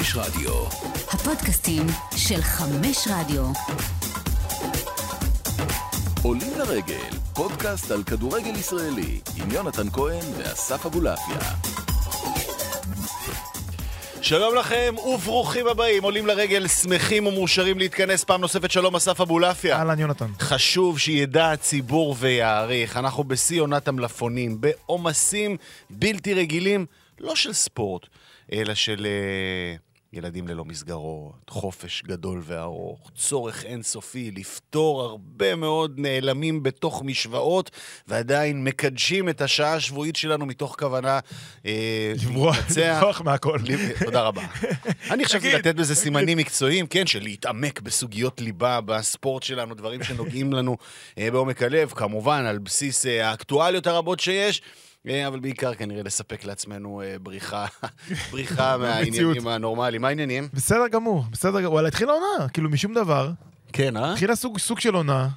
חמש רדיו. הפודקאסטים של חמש רדיו. עולים לרגל, פודקאסט על כדורגל ישראלי, עם יונתן כהן ואסף אבולעפיה. שלום לכם וברוכים הבאים, עולים לרגל, שמחים ומאושרים להתכנס פעם נוספת. שלום אסף אבולעפיה. אהלן יונתן. חשוב שידע הציבור ויעריך, אנחנו בשיא עונת המלפונים, בעומסים בלתי רגילים, לא של ספורט, אלא של uh, ילדים ללא מסגרות, חופש גדול וארוך, צורך אינסופי לפתור הרבה מאוד נעלמים בתוך משוואות, ועדיין מקדשים את השעה השבועית שלנו מתוך כוונה אה, לברוח לברוח מהכל. תודה רבה. אני חשבתי לתת בזה סימנים מקצועיים, כן, של להתעמק בסוגיות ליבה, בספורט שלנו, דברים שנוגעים לנו אה, בעומק הלב, כמובן, על בסיס אה, האקטואליות הרבות שיש. אה, אבל בעיקר כנראה לספק לעצמנו אה, בריחה, בריחה מהעניינים הנורמליים. מה העניינים? בסדר גמור, בסדר גמור. וואלה, התחילה עונה, כאילו משום דבר. כן, אה? התחילה סוג, סוג של עונה.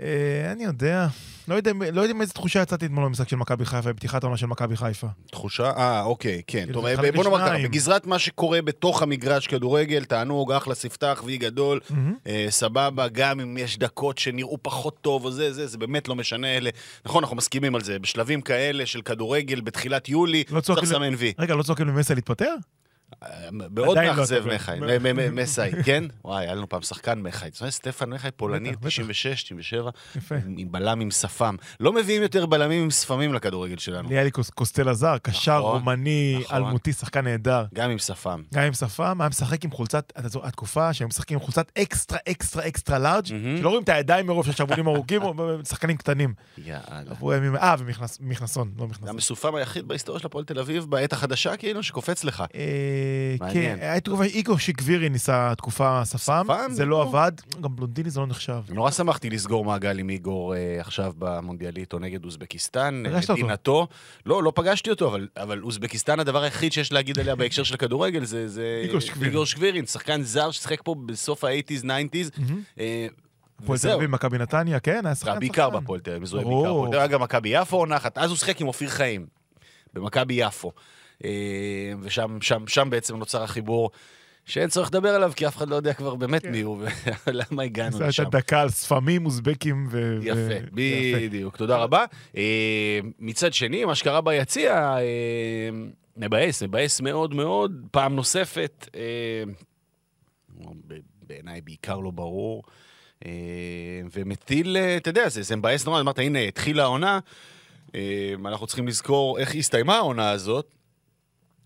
אה, אני יודע. לא יודע, לא יודע עם איזה תחושה יצאתי אתמול במשחק של מכבי חיפה, בפתיחת העונה של מכבי חיפה. תחושה? אה, אוקיי, כן. כאילו, טוב, אה, חלק בוא נאמר ככה. בגזרת מה שקורה בתוך המגרש כדורגל, תענוג, אחלה ספתח, וי גדול, אה, סבבה, גם אם יש דקות שנראו פחות טוב או זה, זה, זה באמת לא משנה. אלה, נכון, אנחנו מסכימים על זה, בשלבים כאלה של כדורגל בתחילת יולי, לא צריך צועקים... לסמן וי. רגע, לא צועקים למסאי להתפטר? מאוד לא מאכזב. מחי, מ- מ- מ- מסאי, כן? וואי, היה לנו פעם שחקן מחי. אתה יודע, סטפן מחי פולני, בטח, בטח. 96, 97, יפה. עם בלם עם שפם. לא מביאים יותר בלמים עם שפמים לכדורגל שלנו, לי היה לי קוס- קוסטל לזר, קשר נכון, רומני, נכון. אלמותי, שחקן נהדר. גם עם שפם. גם עם שפם, היה משחק עם חולצת, אתה זוכר, התקופה שהם משחקים עם חולצת extra extra extra large. שלא רואים את הידיים מרוב של שרוולים ארוכים, שחקנים קטנים. יאללה. אה, ומכנסון, לא מכנסון. המסופם היחיד בהיסטוריה של הפועל תל אביב בעת החדשה, כאילו, שקופץ לך. אה, מעניין. כן, הייתה תקופה, איגור שיקבירי ניסה תקופה שפם? זה. לא עבד, גם בלונדיני זה לא נחשב. נורא שמחתי לסגור מעגל עם איגור אה, עכשיו במונדיאליטו נגד אוזבקיסטן. אותו? מדינתו. לא, לא פגשתי אותו, אבל, אוזבקיסטן, הדבר היחיד שיש להגיד עליה בהקשר של הכדורגל זה, איגור שקבירין. שחקן זר ששיחק פה בסוף ה-80's, 90's. אה, הפועל תל. אביב, מכבי נתניה, כן, היה שחקן בעיקר שחקן. בהפועל תל אביב, מזוהה. בעיקר. אגב, מכבי יפו עונה אחת, אז הוא שיחק עם אופיר חיים, במכבי יפו. אה, ושם שם, שם בעצם נוצר החיבור. שאין צורך לדבר עליו, כי אף אחד לא יודע כבר באמת מי הוא, ולמה הגענו זה לשם. הייתה דקה על ספמים, אוזבקים ו... יפה, ו- בדיוק, תודה רבה. אה, מצד שני, מה שקרה ביציע, אה, מבאס, מבאס מאוד מאוד, פעם נוספת, בעיניי בעיקר לא ברור, ומטיל, אתה יודע, זה זה מבאס נורא, אמרת, הנה, התחילה העונה, אנחנו צריכים לזכור איך הסתיימה העונה הזאת.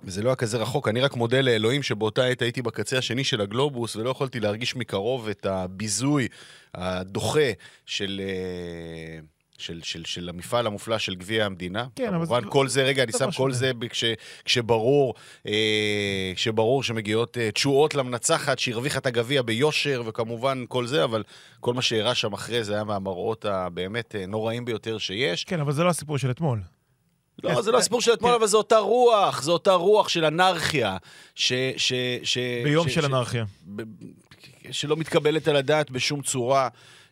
וזה לא היה כזה רחוק, אני רק מודה לאלוהים שבאותה עת הייתי בקצה השני של הגלובוס ולא יכולתי להרגיש מקרוב את הביזוי הדוחה של, אה, של, של, של המפעל המופלא של גביע המדינה. כן, אבל כמובן, זה- כל זה, רגע, אני זה שם לא כל. זה כש, כשברור, אה, כשברור שמגיעות אה, תשואות למנצחת שהרוויחה את הגביע ביושר, וכמובן כל זה, אבל כל מה שאירע שם אחרי זה היה מהמראות הבאמת אה, נוראים ביותר שיש. כן, אבל זה לא הסיפור של אתמול. לא, זה לא הסיפור של אתמול, אבל זו אותה רוח, זו אותה רוח של אנרכיה, ש... ש, ש ביום של אנרכיה. שלא מתקבלת על הדעת בשום צורה.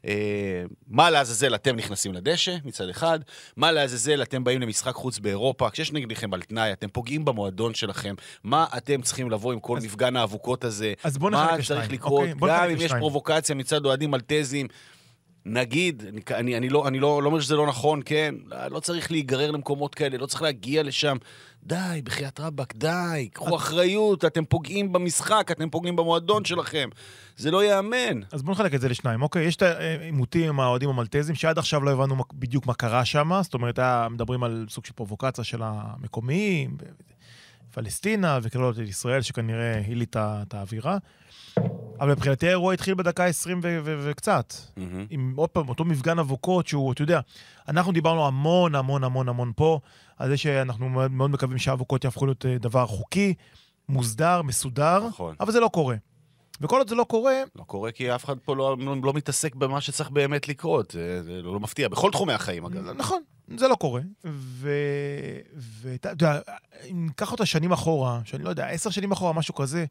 אה, מה לעזאזל אתם נכנסים לדשא, מצד אחד, מה לעזאזל אתם באים למשחק חוץ באירופה, כשיש נגדכם על תנאי, אתם פוגעים במועדון שלכם, מה אתם צריכים לבוא עם כל מפגן האבוקות הזה, אז בוא מה צריך לקרות, אוקיי? גם אם יש. פרובוקציה מצד אוהדים מלטזים, נגיד, אני, אני, אני, לא, אני לא, לא אומר שזה לא נכון, כן, לא צריך להיגרר למקומות כאלה, לא צריך להגיע לשם. די, בחייאת רבאק, די, קחו אחריות, אתם פוגעים במשחק, אתם פוגעים במועדון שלכם. זה לא ייאמן. אז בואו נחלק את זה לשניים, אוקיי? יש את העימותים עם האוהדים המלטזים, שעד עכשיו לא הבנו בדיוק מה קרה שם, זאת אומרת, היה- מדברים על סוג של פרובוקציה של המקומיים, פלסטינה וקללות את ישראל, שכנראה היליא את ה- את האווירה. אבל מבחינתי האירוע התחיל בדקה 20 ו- ו- וקצת. עם עוד פעם, אותו מפגן אבוקות שהוא, אתה יודע, אנחנו דיברנו המון המון המון המון פה, על זה שאנחנו מאוד, מאוד מקווים שהאבוקות יהפכו להיות אה, דבר חוקי, מוסדר, מסודר, נכון. אבל זה לא קורה. וכל עוד זה לא קורה, לא קורה כי אף אחד פה לא, לא, לא מתעסק במה שצריך באמת לקרות. זה, זה לא, לא מפתיע, בכל תחומי החיים, אגב. נכון, זה לא קורה. ואתה יודע, אם ניקח אותה שנים אחורה, שאני לא יודע, עשר שנים אחורה, משהו כזה,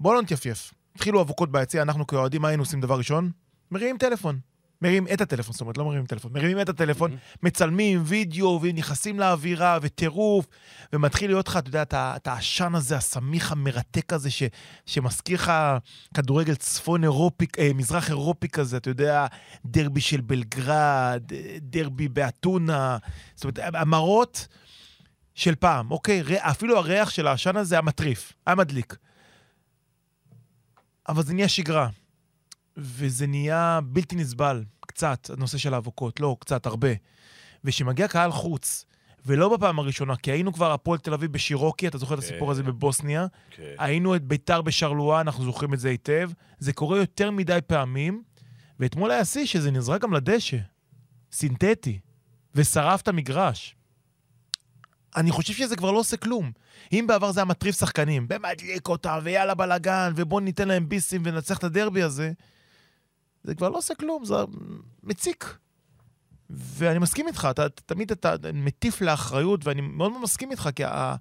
בואו לא נתייפייף. התחילו אבוקות ביציע, אנחנו כאוהדים, מה היינו עושים דבר ראשון? מרימים טלפון. מרים את הטלפון, זאת אומרת, לא מרימים טלפון, מרימים את הטלפון, מצלמים וידאו, ונכנסים לאווירה, וטירוף, ומתחיל להיות לך, אתה יודע, את העשן הזה, הסמיך המרתק הזה, ש, שמזכיר לך כדורגל צפון אירופי, אה, מזרח אירופי כזה, אתה יודע, דרבי של בלגרד, דרבי באתונה, זאת אומרת, המראות של פעם, אוקיי? אפילו הריח של העשן הזה היה מטריף, היה מדליק. אבל זה נהיה שגרה. וזה נהיה בלתי נסבל, קצת, הנושא של האבוקות, לא, קצת, הרבה. וכשמגיע קהל חוץ, ולא בפעם הראשונה, כי היינו כבר הפועל תל אביב בשירוקי, אתה זוכר את הסיפור הזה בבוסניה, כן. היינו את ביתר בשרלואה, אנחנו זוכרים את זה היטב. זה קורה יותר מדי פעמים, ואתמול היה שיא שזה נזרק גם לדשא, סינתטי, ושרף את המגרש. אני חושב שזה כבר לא עושה כלום. אם בעבר זה היה מטריף שחקנים, במדליק אותם, ויאללה בלאגן, ובואו ניתן להם ביסים וננצח את הדרבי הזה, זה כבר לא עושה כלום, זה מציק. ואני מסכים איתך, אתה תמיד אתה מטיף לאחריות, ואני מאוד מאוד מסכים איתך, כי, ה...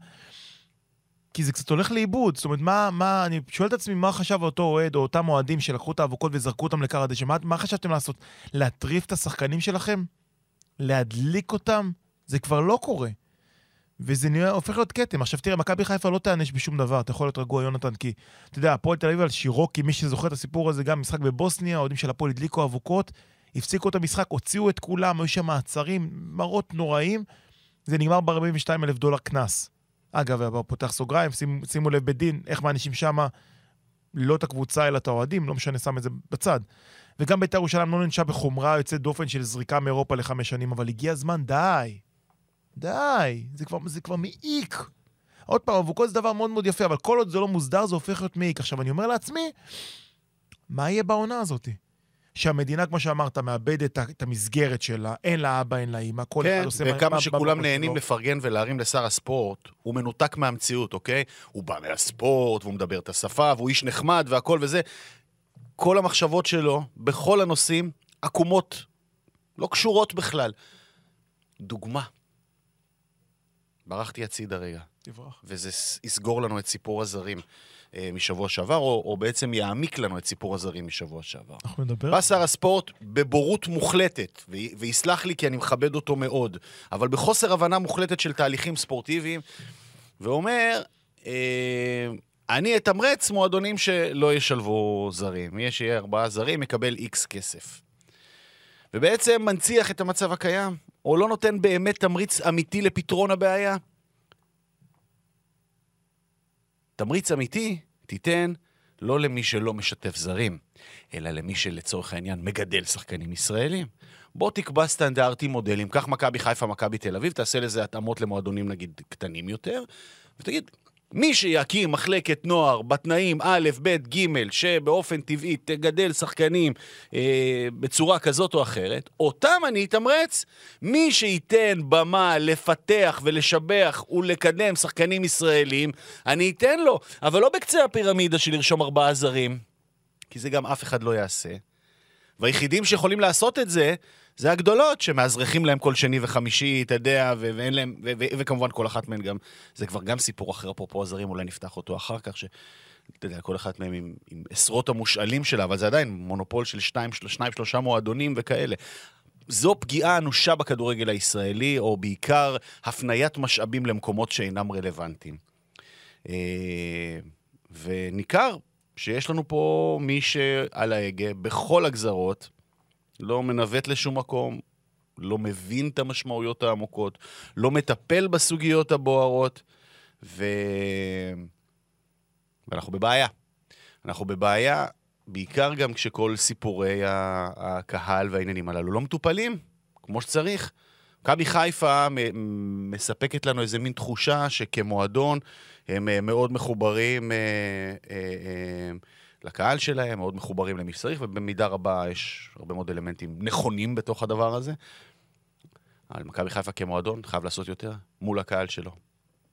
כי זה קצת הולך לאיבוד. זאת אומרת, מה, מה, אני שואל את עצמי, מה חשב אותו אוהד, או אותם אוהדים שלקחו את האבוקות וזרקו אותם לקר הדשא? מה, מה חשבתם לעשות? להטריף את השחקנים שלכם? להדליק אותם? זה כבר לא קורה. וזה נראה, הופך להיות כתם. עכשיו תראה, מכבי חיפה לא תיענש בשום דבר, אתה יכול להיות רגוע, יונתן, כי, אתה יודע, הפועל תל אביב על שירוקי, מי שזוכר את הסיפור הזה, גם משחק בבוסניה, האוהדים של הפועל הדליקו אבוקות, הפסיקו את המשחק, הוציאו את כולם, היו שם מעצרים, מראות נוראים, זה נגמר ב-42 אלף דולר קנס. אגב, פותח סוגריים, שימו, שימו לב בדין, איך מענישים שמה לא את הקבוצה אלא את האוהדים, לא משנה, שם את זה בצד. וגם בית"ר ירושלים לא נענשה בחומרה יוצאת דופן של זריקה מאירופה לחמש שנים, אבל הגיע הזמן, די. די. זה כבר, זה כבר מעיק. עוד פעם, אבוקות זה דבר מאוד מאוד יפה, אבל כל עוד זה לא מוסדר, זה הופך להיות מעיק. עכשיו, אני אומר לעצמי, מה יהיה בעונה הזאת? שהמדינה, כמו שאמרת, מאבדת את- המסגרת שלה, אין לה אבא, אין לה אימא, כל כן, אחד עושה... מה- וכמה מה- שכולם נהנים. לפרגן ולהרים לשר הספורט, הוא מנותק מהמציאות, אוקיי? הוא בא מהספורט, והוא מדבר את השפה, והוא איש נחמד והכל וזה. כל המחשבות שלו, בכל הנושאים, עקומות, לא קשורות בכלל. דוגמה. ברחתי הצידה רגע. תברח. וזה יסגור לנו את סיפור הזרים אה, משבוע שעבר, או, או בעצם יעמיק לנו את סיפור הזרים משבוע שעבר. אנחנו נדבר. בא שר הספורט בבורות מוחלטת, ו- ויסלח לי כי אני מכבד אותו מאוד, אבל בחוסר הבנה מוחלטת של תהליכים ספורטיביים, ואומר, אה, אני אתמרץ מועדונים שלא ישלבו זרים. מי שיהיה ארבעה זרים יקבל איקס כסף. ובעצם מנציח את המצב הקיים, או לא נותן באמת תמריץ אמיתי לפתרון הבעיה. תמריץ אמיתי תיתן לא למי שלא משתף זרים, אלא למי שלצורך העניין מגדל שחקנים ישראלים. בוא תקבע סטנדרטים, מודלים, קח מכבי חיפה, מכבי תל אביב, תעשה לזה התאמות למועדונים נגיד קטנים יותר, ותגיד, מי שיקים מחלקת נוער בתנאים א', ב', ג', שבאופן טבעי תגדל שחקנים אה, בצורה כזאת או אחרת, אותם אני אתמרץ. מי שייתן במה לפתח ולשבח ולקדם שחקנים ישראלים, אני אתן לו, אבל לא בקצה הפירמידה של לרשום ארבעה זרים, כי זה גם אף אחד לא יעשה. והיחידים שיכולים לעשות את זה, זה הגדולות, שמאזרחים להם כל שני וחמישי, אתה יודע, ו- ואין להם, ו- ו- וכמובן כל אחת מהן גם, זה כבר גם סיפור אחר, אפרופו הזרים, אולי נפתח אותו אחר כך, ש... אתה יודע, כל אחת מהן עם, עם עשרות המושאלים שלה, אבל זה עדיין מונופול של שתיים, של, שניים, שלושה מועדונים וכאלה. זו פגיעה אנושה בכדורגל הישראלי, או בעיקר הפניית משאבים למקומות שאינם רלוונטיים. אה, וניכר שיש לנו פה מי שעל ההגה בכל הגזרות, לא מנווט לשום מקום, לא מבין את המשמעויות העמוקות, לא מטפל בסוגיות הבוערות, ו... ואנחנו בבעיה. אנחנו בבעיה, בעיקר גם כשכל סיפורי הקהל והעניינים הללו לא מטופלים כמו שצריך. מכבי חיפה מספקת לנו איזה מין תחושה שכמועדון הם אה, מאוד מחוברים אה, אה, לקהל שלהם, מאוד מחוברים למי שצריך, ובמידה רבה יש הרבה מאוד אלמנטים נכונים בתוך הדבר הזה. אבל מכבי חיפה כמועדון חייב לעשות יותר מול הקהל שלו.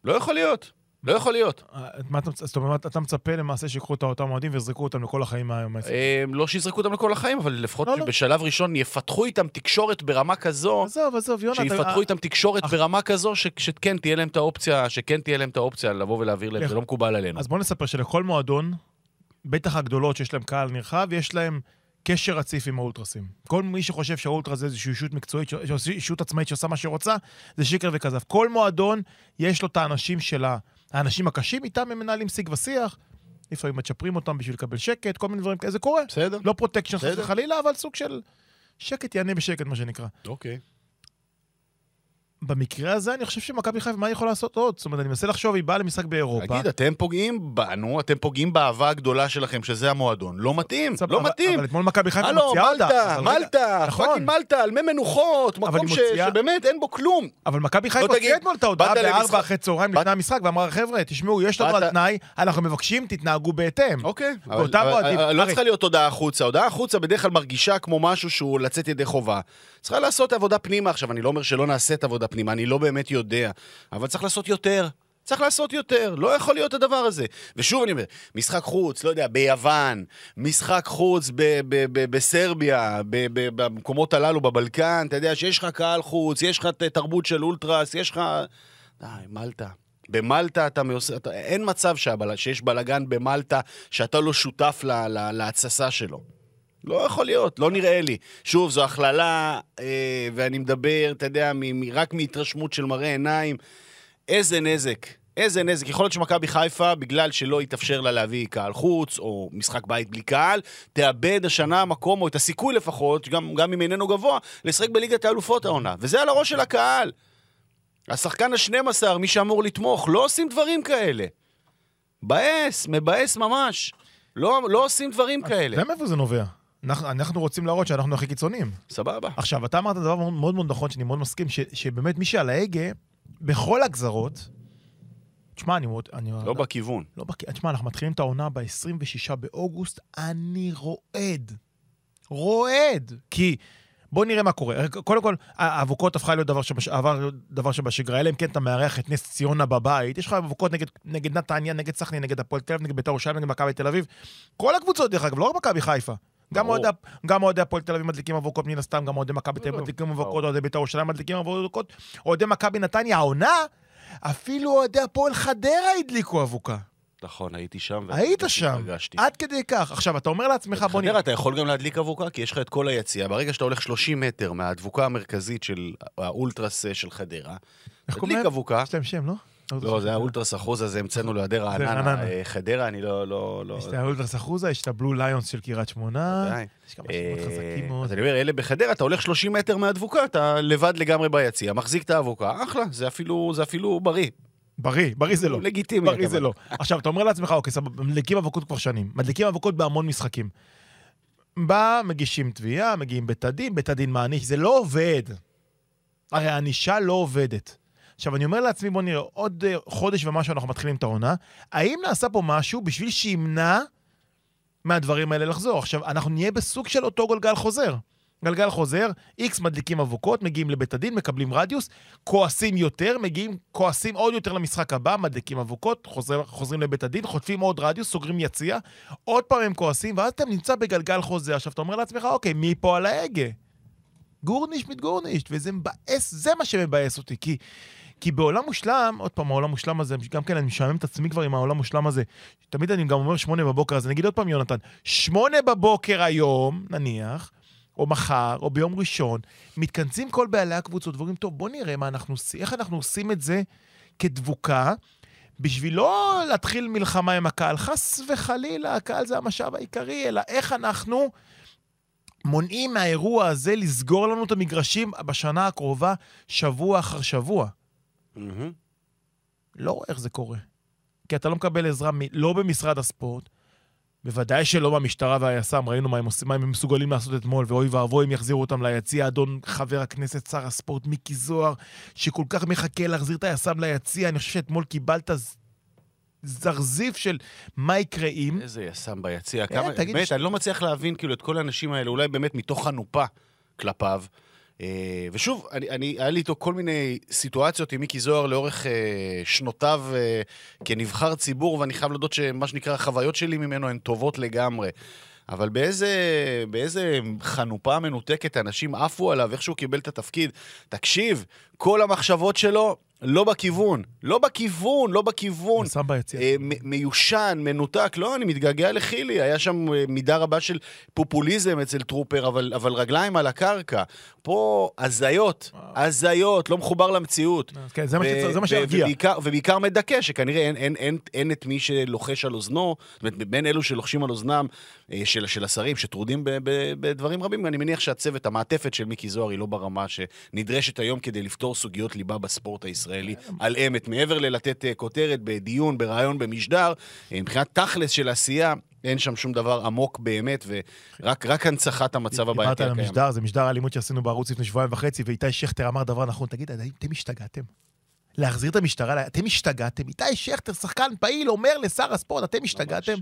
לא יכול להיות, לא יכול להיות. אה, זאת אומרת, אתה מצפה למעשה שיקחו את אותם אוהדים ויזרקו אותם לכל החיים העשר. אה, לא שיזרקו אותם לכל החיים, אבל לפחות לא, לא. בשלב ראשון יפתחו איתם תקשורת ברמה כזו, עזוב, עזוב, יונה, שיפתחו איתם תקשורת ברמה כזו, שכן תהיה להם את האופציה, שכן תהיה להם את האופציה לבוא ולהעביר להם? זה לא מקובל עלינו. אז בוא נספר שלכל מועדון, בטח הגדולות שיש להם קהל נרחב, יש להם קשר רציף עם האולטרסים. כל מי שחושב שהאולטרה זה איזושהי אישות מקצועית, אישות עצמאית שעושה מה שרוצה, זה שקר וכזב. כל מועדון, יש לו את האנשים שלה, האנשים הקשים, איתם הם מנהלים שיג ושיח, לפעמים מצ'פרים אותם בשביל לקבל שקט, כל מיני דברים כאלה, זה קורה. בסדר. לא פרוטקשן חס. וחלילה, אבל סוג של שקט יענה בשקט, מה שנקרא. אוקיי. במקרה הזה, אני חושב שמכבי חיפה, מה היא יכולה לעשות עוד? זאת אומרת, אני מנסה לחשוב, היא באה למשחק באירופה. תגיד, אתם פוגעים בנו, אתם פוגעים באהבה הגדולה שלכם, שזה המועדון. לא מתאים, סבבה, לא אבל- מתאים. אבל אתמול מכבי חיפה הלו, מוציאה הודעה. מלטה, אבל רגע, מלטה, נכון. פאקינג מלטה, על מי מנוחות, מקום ש- מוציאה- שבאמת אין בו כלום. אבל מכבי חיפה לא הוציאה אתמול את ההודעה בארבע אחרי צהריים לפני המשחק, ואמרה, חבר'ה, תשמעו, יש לנו על תנאי, אנחנו מבקשים, תתנהגו בהתאם. אוקיי. לא צריכה להיות הודעה החוצה. הודעה החוצה בדרך כלל מרגישה כמו משהו שהוא לצאת ידי חובה. צריכה לעשות עבודה פנימה. עכשיו, אני לא אומר שלא נעשית עבודה פנימה, אני לא באמת יודע. אבל צריך לעשות יותר. צריך לעשות יותר, לא יכול להיות הדבר הזה. ושוב אני אומר, משחק חוץ, לא יודע, ביוון, משחק חוץ ב- ב- ב- בסרביה, ב- ב- במקומות הללו, בבלקן, אתה יודע שיש לך קהל חוץ, יש לך ת- תרבות של אולטרס, יש לך... די, מלטה. במלטה אתה מעושה... אתה... אין מצב. שיש בלאגן במלטה שאתה לא שותף ל... ל... להתססה שלו. לא יכול להיות, לא נראה לי. שוב, זו הכללה, אה, ואני מדבר, אתה יודע, מ... מ... רק מהתרשמות של מראה עיניים. איזה נזק, איזה נזק. יכול להיות שמכבי חיפה, בגלל שלא יתאפשר לה להביא קהל חוץ, או משחק בית בלי קהל, תאבד השנה מקום, או את הסיכוי לפחות, גם, גם אם איננו גבוה, לשחק בליגת האלופות העונה. וזה על הראש של הקהל. השחקן ה-12, מי שאמור לתמוך, לא עושים דברים כאלה. מבאס, מבאס ממש. לא, לא עושים דברים אתה כאלה. יודע מאיפה זה נובע? אנחנו, אנחנו רוצים להראות שאנחנו הכי קיצוניים. סבבה. עכשיו, אתה אמרת דבר מאוד מאוד, מאוד נכון, שאני מאוד מסכים, ש, שבאמת מי שעל ההגה, בכל הגזרות, תשמע, אני מאוד... אני, לא בכיוון. לא בק... תשמע, אנחנו מתחילים את העונה ב-26 באוגוסט, אני רועד. רועד. כי... בוא נראה מה קורה. קודם כל, האבוקות הפכה להיות דבר, שבש... דבר שבשגרה, אלא אם כן אתה מארח את נס ציונה בבית. יש לך אבוקות נגד, נגד נתניה, נגד סכנין, נגד הפועל תל אביב, נגד בית"ר ירושלים, נגד מכבי תל אביב. כל הקבוצות, דרך אגב, לא רק מכבי חיפה. גם. אוהדי, הפועל תל אביב מדליקים אבוקות מן הסתם, גם אוהדי מכבי תל אביב. מדליקים אבוקות. אוהדי בית"ר ירושלים מדליקים אבוקות, אוהדי מכבי נתניה, העונה, אפילו אוהדי הפועל חדרה הדליקו אבוקה. נכון, הייתי שם. היית שם. עד כדי כך. עכשיו, אתה אומר לעצמך, בוא נראה. חדרה, אתה יכול גם להדליק אבוקה, כי יש לך את כל היציאה. ברגע שאתה הולך 30 מטר מהדבוקה המרכזית של האולטרס אה, של חדרה, תדליק? אבוקה. יש להם שם, לא? לא, זה האולטרס אחוז הזה, המצאנו לידי רעננה. רעננה. אה, חדרה, אני לא... לא, לא... יש את האולטרס אחוזה, יש את הבלו ליונס של קריית שמונה. יש כמה שמות חזקים אה, מאוד. אז אני אומר, אלה בחדרה, אתה הולך 30 מטר מהדבוקה, אתה לבד לגמרי ביציע, מחזיק את האבוקה, אחלה, זה אפילו, זה בריא. בריא, בריא זה לא. לגיטימי. בריא זה. לא. עכשיו, אתה אומר לעצמך, אוקיי, סבבה, מדליקים אבוקות כבר שנים. מדליקים אבוקות בהמון משחקים. בא, מגישים תביעה, מגיעים בית הדין, בית הדין מעניש, זה לא עובד. הרי הענישה לא עובדת. עכשיו, אני אומר לעצמי, בוא נראה, עוד אה, חודש ומשהו אנחנו מתחילים את העונה, האם נעשה פה משהו בשביל שימנע מהדברים האלה לחזור? עכשיו, אנחנו נהיה בסוג של אותו גלגל חוזר. גלגל חוזר, איקס מדליקים אבוקות, מגיעים לבית הדין, מקבלים רדיוס, כועסים יותר, מגיעים, כועסים עוד יותר למשחק הבא, מדליקים אבוקות, חוזר, חוזרים לבית הדין, חוטפים עוד רדיוס, סוגרים יציע, עוד פעם הם כועסים, ואז אתה נמצא בגלגל חוזר. עכשיו, אתה אומר לעצמך, אוקיי, מי פה על ההגה? גורניש מתגורניש, וזה מבאס, זה מה שמבאס אותי, כי... כי בעולם מושלם, עוד פעם, העולם מושלם הזה, גם כן, אני משעמם את עצמי כבר עם העולם מושלם הזה. תמיד אני גם אומר שמונה בבוקר, אז אני אגיד עוד פעם, יונתן, שמונה בבוקר היום, נניח, או מחר, או ביום ראשון, מתכנסים כל בעלי הקבוצות ואומרים, טוב, בוא נראה מה אנחנו עושים, איך אנחנו עושים את זה כדבוקה, בשביל לא להתחיל מלחמה עם הקהל, חס וחלילה, הקהל זה המשאב העיקרי, אלא איך אנחנו מונעים מהאירוע הזה לסגור לנו את המגרשים בשנה הקרובה, שבוע אחר שבוע. מהמם. לא רואה איך זה קורה. כי אתה לא מקבל עזרה מ- לא במשרד הספורט, בוודאי שלא במשטרה והיס"מ, ראינו מה הם, עושים, מה הם מסוגלים לעשות אתמול, ואוי ואבוי אם יחזירו אותם ליציע. אדון חבר הכנסת, שר הספורט מיקי זוהר, שכל כך מחכה להחזיר את היס"מ ליציע, אני חושב שאתמול קיבלת זרזיף של מה יקרה אם. איזה יס"מ ביציע, כמה, תגיד, באמת, ש- אני לא מצליח להבין כאילו את כל האנשים האלה, אולי באמת מתוך חנופה כלפיו. אה, ושוב, אני, אני, היה לי איתו כל מיני סיטואציות עם מיקי זוהר לאורך אה, שנותיו אה, כנבחר ציבור, ואני חייב להודות שמה שנקרא, החוויות שלי ממנו הן טובות לגמרי. אבל באיזה, באיזה חנופה מנותקת אנשים עפו עליו, איך שהוא קיבל את התפקיד. תקשיב, כל המחשבות שלו לא בכיוון, לא בכיוון, לא בכיוון. שם ביציע. אה, מ- מיושן, מנותק, לא, אני מתגעגע לחילי, היה שם אה, מידה רבה של פופוליזם אצל טרופר, אבל, אבל רגליים על הקרקע. פה הזיות, הזיות, לא מחובר למציאות. כן, זה מה ו- שצריך- זה מה שירגיע. ובעיקר, ובעיקר מדכא, שכנראה אין, אין, אין, אין את מי שלוחש על אוזנו, זאת אומרת, בין אלו שלוחשים על אוזנם אה, של, של השרים, שטרודים ב, ב, בדברים רבים, אני מניח שהצוות, המעטפת של מיקי זוהר היא לא ברמה שנדרשת היום כדי לפתור סוגיות ליבה בספורט הישראלי על אמת. מעבר ללתת אה, כותרת בדיון, ברעיון, במשדר, אה, מבחינת תכלס של עשייה, אין שם שום דבר עמוק באמת, ורק רק הנצחת המצב דיברת הבעייתי על הקיים. המשדר, זה משדר האלימות שעשינו בערוץ לפני שבועיים וחצי, ואיתי שכטר אמר דבר נכון, תגיד, אתם השתגעתם? להחזיר את המשטרה, אתם השתגעתם? איתי שכטר, שחקן פעיל, אומר לשר הספורט, אתם השתגעתם?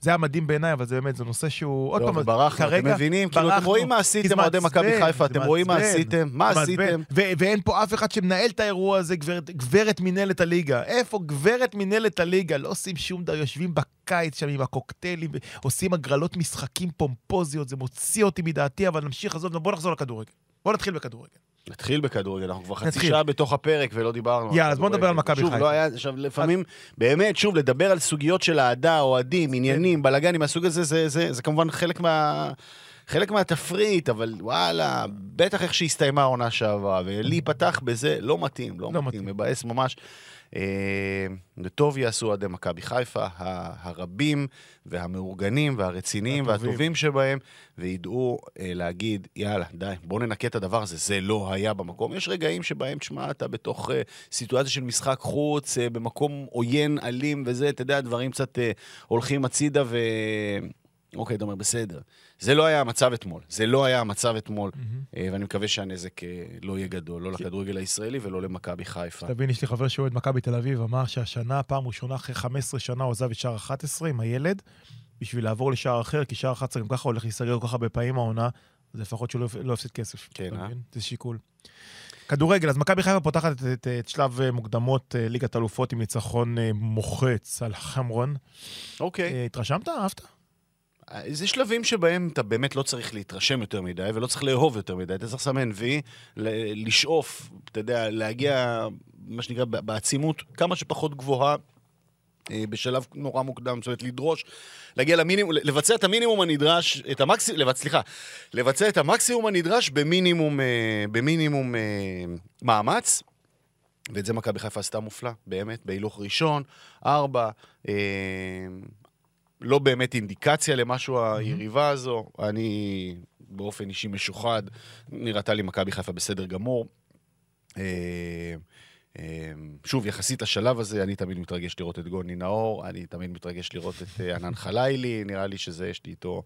זה היה מדהים בעיניי, אבל זה באמת, זה נושא שהוא, עוד פעם, וברחנו, אתם מבינים? כאילו, אתם ברחנו, רואים מה עשיתם, אוהדי מכבי חיפה, אתם רואים מה עשיתם? מה. עשיתם? ואין פה אף אחד שמנהל את האירוע הזה, גברת, מנהלת הליגה. איפה גברת מנהלת הליגה? לא עושים שום דבר, יושבים בקיץ שם עם הקוקטיילים, ועושים הגרלות משחקים פומפוזיות, זה מוציא אותי מדעתי, אבל נמשיך, עזוב, בוא נחזור לכדורגל. בוא נתחיל בכדורגל. נתחיל בכדורגל, אנחנו כבר חצי נתחיל. שעה בתוך הפרק ולא דיברנו. יאללה, אז בוא. נדבר על מכבי שוב, חיפה. לא היה, עכשיו, לפעמים, באמת, שוב, לדבר על סוגיות של אהדה, אוהדים, עניינים, בלאגנים מהסוג הזה, זה, זה, זה כמובן חלק מה... חלק מהתפריט, אבל וואלה, בטח איך שהסתיימה העונה שעברה, ולהיפתח בזה לא מתאים, לא, לא מתאים, מתאים. מבאס ממש. אה, וטוב יעשו אוהדי מכבי חיפה, הרבים והמאורגנים והרציניים והטובים. והטובים שבהם, וידעו אה, להגיד, יאללה, די, בוא ננקה את הדבר הזה, זה לא היה במקום. יש רגעים שבהם, תשמע, אתה בתוך אה, סיטואציה של משחק חוץ, אה, במקום עוין, אלים וזה, אתה יודע, דברים קצת אה, הולכים הצידה ו... אוקיי, אתה אומר, בסדר. זה לא היה המצב אתמול. זה לא היה המצב אתמול, אה, ואני מקווה שהנזק אה, לא יהיה גדול, לא לכדורגל הישראלי ולא למכבי חיפה. תבין, יש לי חבר שאוהד מכבי תל אביב, אמר שהשנה, פעם ראשונה אחרי 15 שנה, הוא עזב את שער 11 עם הילד, בשביל לעבור לשער אחר, כי שער 11 גם ככה הולך להיסגר כל כך הרבה פעמים העונה, אז לפחות שהוא לא לא יפסיד כסף. כן, אה? זה שיקול. כדורגל, אז מכבי חיפה פותחת את, את, את שלב אה, מוקדמות ליגת אלופות עם ניצחון מוחץ על חמרון. אוקיי. התרשמת? אהבת? זה שלבים שבהם אתה באמת לא צריך להתרשם יותר מדי, ולא צריך לאהוב יותר מדי. אתה צריך לסמן וי, לשאוף, אתה יודע, להגיע, מה שנקרא, בעצימות כמה שפחות גבוהה. אה, בשלב נורא מוקדם, זאת אומרת, לדרוש, להגיע למינימום, לבצע את המינימום הנדרש, את המקסימום, לבצ... סליחה, לבצע את המקסימום הנדרש במינימום, אה, במינימום אה, מאמץ, ואת זה מכבי חיפה עשתה מופלא, באמת, בהילוך ראשון, ארבע, לא באמת אינדיקציה למשהו היריבה הזו. אני באופן אישי משוחד, נראתה לי מכבי חיפה בסדר גמור. אה, אה, שוב, יחסית לשלב הזה, אני תמיד מתרגש לראות את גוני נאור, אני תמיד מתרגש לראות את אה, ענן חלילי, נראה לי שזה, יש לי איתו...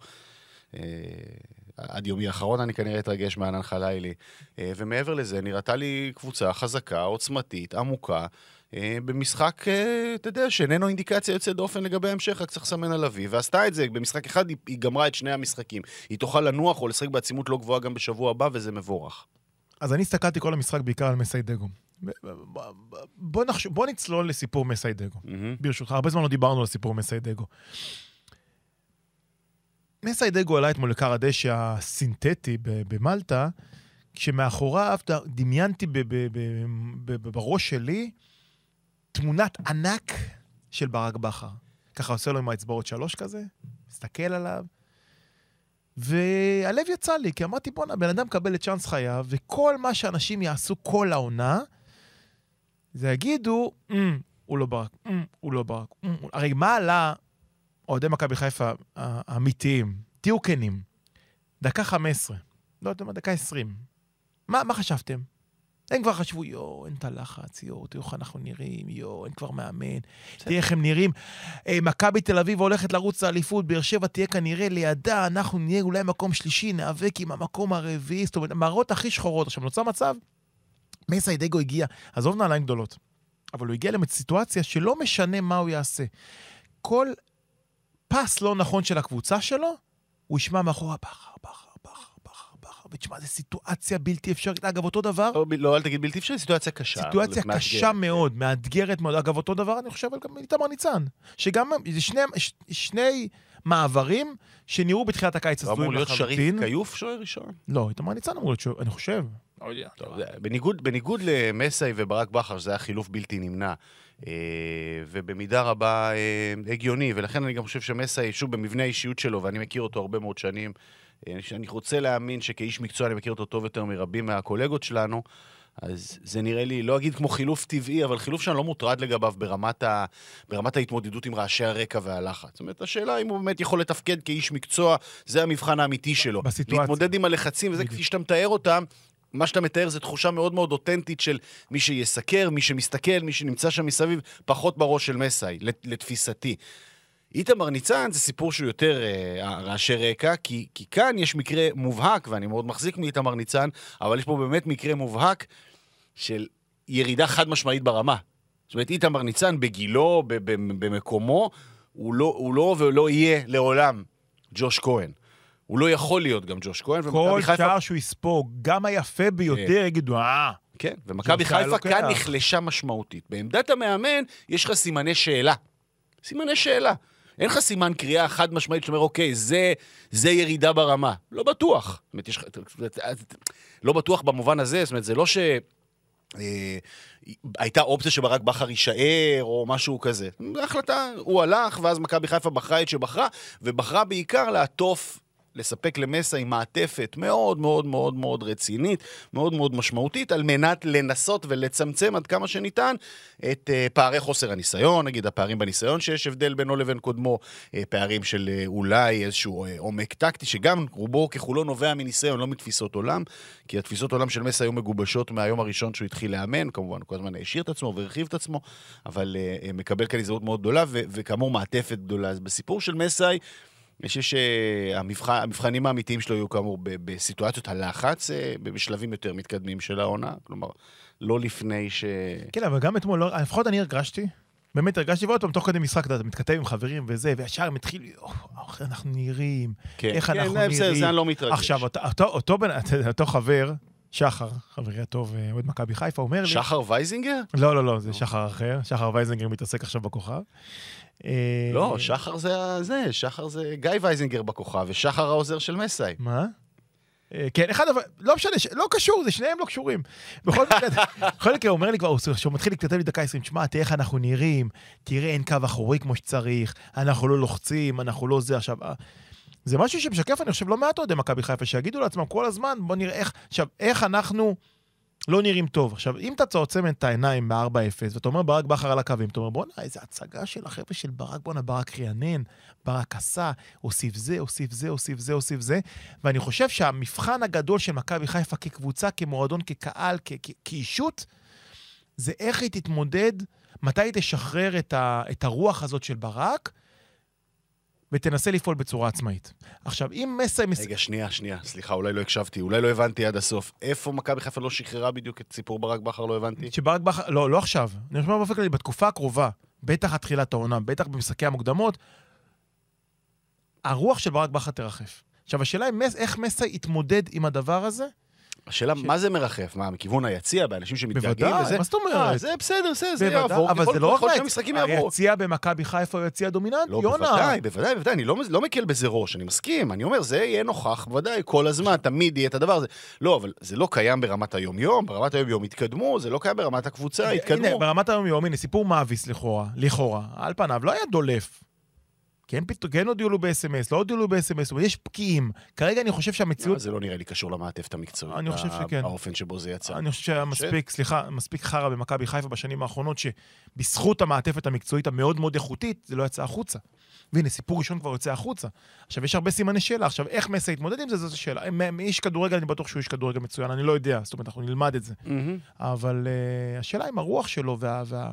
עד יומי האחרון אני כנראה אתרגש מענן חלילי. ומעבר לזה, נראתה לי קבוצה חזקה, עוצמתית, עמוקה, במשחק, אה, אתה יודע, שאיננו אינדיקציה יוצאת דופן לגבי ההמשך, רק צריך לסמן על אבי, ועשתה את זה. במשחק אחד היא, היא גמרה את שני המשחקים. היא תוכל לנוח או לשחק בעצימות לא גבוהה גם בשבוע הבא, וזה מבורך. אז אני הסתכלתי כל המשחק בעיקר על מסיידגו. בוא, נחש... בוא נצלול לסיפור מסיידגו. מהמם. ברשותך, הרבה זמן לא דיברנו על סיפור מסיידגו. מסיידגו עלה אתמול לכר הדשא הסינתטי במלטה, כשמאחוריו דמיינתי ב- ב- ב- ב- ב- בראש שלי תמונת ענק של ברק בכר. ככה עושה לו עם האצבעות שלוש כזה, מסתכל עליו, והלב יצא לי, כי אמרתי, בואנה, בן אדם מקבל את צ'אנס חייו, וכל מה שאנשים יעשו כל העונה, זה יגידו, "אמ, הוא לא ברק, אמ, הוא לא ברק. הוא-" הרי מה עלה אוהדי מכבי חיפה האמיתיים? תהיו כנים. דקה 15, לא יודע מה, דקה 20. מה, מה חשבתם? הם כבר חשבו, יואו, אין את הלחץ, יואו, תראו איך אנחנו נראים, יואו, אין כבר מאמן, תראה איך הם נראים. אה, מכבי תל אביב הולכת לרוץ לאליפות, באר שבע תהיה כנראה לידה, אנחנו נהיה אולי מקום שלישי, ניאבק עם המקום הרביעי, זאת אומרת, המראות הכי שחורות. עכשיו, נוצר מצב, מסיידגו הגיע, עזוב נעליים גדולות, אבל הוא הגיע לסיטואציה שלא משנה מה הוא יעשה. כל פס לא נכון של הקבוצה שלו, הוא ישמע מאחורה בכר, בכר, בכר, ותשמע, זו סיטואציה בלתי אפשרית. אגב, אותו דבר, לא, לא, אל תגיד בלתי אפשרי, סיטואציה קשה. סיטואציה. קשה מאוד, מאתגרת מאוד. אגב, אותו דבר אני חושב על גם איתמר ניצן. שגם, זה שני, מעברים שנראו בתחילת הקיץ הוא אמור הזויים להיות שריף לחלוטין. כיוף שוער ראשון. לא, איתמר ניצן אמור להיות, שוער, אני חושב. טוב, זה- בניגוד, בניגוד למסאי וברק בכר, שזה היה חילוף בלתי נמנע, אה, ובמידה רבה אה, הגיוני, ולכן אני גם חושב שמסאי, שוב, במבנה האישיות שלו, ואני מכיר אותו הרבה מאוד שנים, אני רוצה להאמין שכאיש מקצוע אני מכיר אותו טוב יותר מרבים מהקולגות שלנו, אז זה נראה לי, לא אגיד כמו חילוף טבעי, אבל חילוף שאני לא מוטרד לגביו ברמת, ה, ברמת ההתמודדות עם רעשי הרקע והלחץ. זאת אומרת, השאלה אם הוא באמת יכול לתפקד כאיש מקצוע, זה המבחן האמיתי שלו. בסיטואציה. להתמודד עם הלחצים, וזה. כפי שאתה מתאר אותם, מה שאתה מתאר זה תחושה מאוד מאוד אותנטית של מי שיסקר, מי שמסתכל, מי שנמצא שם מסביב, פחות בראש של מסאי, לת- לתפיסתי. איתמר ניצן זה סיפור שהוא יותר אה, רעשי רקע, כי, כי כאן יש מקרה מובהק, ואני מאוד מחזיק מאיתמר ניצן, אבל יש פה באמת מקרה מובהק של ירידה חד משמעית ברמה. זאת אומרת, איתמר ניצן בגילו, ב- ב- במקומו, הוא לא, הוא לא ולא יהיה לעולם ג'וש כהן. הוא לא יכול להיות גם ג'וש כהן, כל ומכבי חיפה שער שהוא יספוג, גם היפה ביותר, יגידו, אה, כן, ומכבי קהל חיפה. כאן נחלשה משמעותית. בעמדת המאמן יש לך סימני שאלה. סימני שאלה. אין לך סימן קריאה חד משמעית שאומר, אוקיי, זה, זה ירידה ברמה. לא בטוח. זאת אומרת, יש. לא בטוח במובן הזה, זאת אומרת, זה לא ש... אה, הייתה אופציה שברק בכר יישאר, או משהו כזה. החלטה, הוא הלך, ואז מכבי חיפה בחרה את שבחרה, ובחרה בעיקר לעטוף, לספק למסע עם מעטפת מאוד מאוד מאוד מאוד רצינית, מאוד מאוד משמעותית, על מנת לנסות ולצמצם עד כמה שניתן את uh, פערי חוסר הניסיון, נגיד הפערים בניסיון שיש הבדל בינו לבין קודמו, uh, פערים של uh, אולי איזשהו עומק טקטי, שגם רובו ככולו נובע מניסיון, לא מתפיסות עולם, כי התפיסות עולם של מסע היו מגובשות מהיום הראשון שהוא התחיל לאמן, כמובן, כל הזמן העשיר את עצמו והרחיב את עצמו, אבל מקבל כאן הזדמנות מאוד גדולה, וכאמור מעטפת גדולה. אז בסיפור של מסאי, אני חושב שהמבחנים האמיתיים שלו יהיו כאמור בסיטואציות הלחץ, אה, בשלבים יותר מתקדמים של העונה, כלומר, לא לפני ש... כן, אבל גם אתמול, לא- לפחות אני הרגשתי, באמת הרגשתי, ועוד פעם, תוך כדי משחק, אתה מתכתב עם חברים וזה, וישר הם התחילו, "אוח, איך אנחנו נראים, כן, איך כן, אנחנו זה- נראים. אני לא מתרגש. עכשיו, אותו- חבר, שחר, חברי הטוב, אה, אוהד מכבי חיפה, אומר לי... שחר וייזינגר? לא, לא, לא, זה שחר אחר, שחר וייזנגר מתעסק עכשיו בכוכב. אה, לא, שחר זה זה, שחר זה גיא וייזינגר בכוכב, ושחר העוזר של מסאי. מה? אה, כן, אחד אבל, לא משנה, לא קשור, זה שניהם לא קשורים. בכל מקרה, הוא אומר לי כבר, הוא מתחיל להתכתב לי דקה 20, תשמע, תראה איך אנחנו נראים, תראה אין קו אחורי כמו שצריך, אנחנו לא לוחצים, אנחנו לא זה עכשיו. אה, זה משהו שמשקף, אני חושב, לא מעט אוהדי מכבי חיפה, שיגידו לעצמם כל הזמן, בוא נראה איך, עכשיו, איך אנחנו לא נראים טוב. עכשיו, אם אתה עוצם את העיניים ב-4-0, ואתה אומר ברק בכר על הקווים, אתה אומר, בואנה, איזה הצגה של החבר'ה של ברק, בואנה, ברק רענן, ברק עשה, הוסיף זה, הוסיף זה, הוסיף זה, הוסיף זה. ואני חושב שהמבחן הגדול של מכבי חיפה כקבוצה, כמועדון, כקהל, כאישות, זה איך היא תתמודד, מתי היא תשחרר את, ה, את הרוח הזאת של ברק, ותנסה לפעול בצורה עצמאית. עכשיו, אם מסי... מס... רגע, שנייה, שנייה, סליחה, אולי לא הקשבתי, אולי לא הבנתי עד הסוף. איפה מכבי חיפה לא שחררה בדיוק את סיפור ברק בכר, לא הבנתי? שברק בכר, לא, לא עכשיו, אני חושב באופן כללי, בתקופה הקרובה, בטח עד תחילת העונה, בטח במשחקי המוקדמות, הרוח של ברק בכר תרחף. עכשיו, השאלה היא איך מסי יתמודד עם הדבר הזה? השאלה, מה זה מרחף? מה, מכיוון היציע, באנשים שמתגעגעים בוודאי, וזה? מה זאת אומרת? אה, זה בסדר, זה בוודאי, יעבור. אבל זה לא רק. היציע במכבי חיפה הוא יציע דומיננטי, לא, יונה. בוודאי, בוודאי, בוודאי, אני לא, לא מקל בזה ראש, אני מסכים, אני אומר, זה יהיה נוכח, בוודאי, כל הזמן, תמיד יהיה את הדבר הזה. לא, אבל זה לא קיים ברמת היום-יום, ברמת היום-יום התקדמו, זה לא קיים ברמת הקבוצה, הנה, התקדמו. ברמת היום-יום, הנה, סיפור מאביס לכאורה, לכאורה, על פניו, לא היה דולף. כן, פתאום, כן הודיעו לו ב-SMS, לא הודיעו לו ב-SMS, יש פקיעים. כרגע אני חושב שהמציאות... זה לא נראה לי קשור למעטפת המקצועית. אני חושב שכן. האופן שבו זה יצא. אני חושב שהיה מספיק, סליחה, מספיק חרא במכבי חיפה בשנים האחרונות, שבזכות המעטפת המקצועית המאוד מאוד איכותית, זה לא יצא החוצה. והנה, סיפור ראשון כבר יוצא החוצה. עכשיו, יש הרבה סימני שאלה. עכשיו, איך מסי יתמודד עם זה, זאת השאלה. איש כדורגל, אני בטוח שהוא איש כדורגל מצוין, אני לא יודע, זאת אומרת, אנחנו נלמד את זה. מהמם. אבל uh, השאלה אם הרוח שלו וה...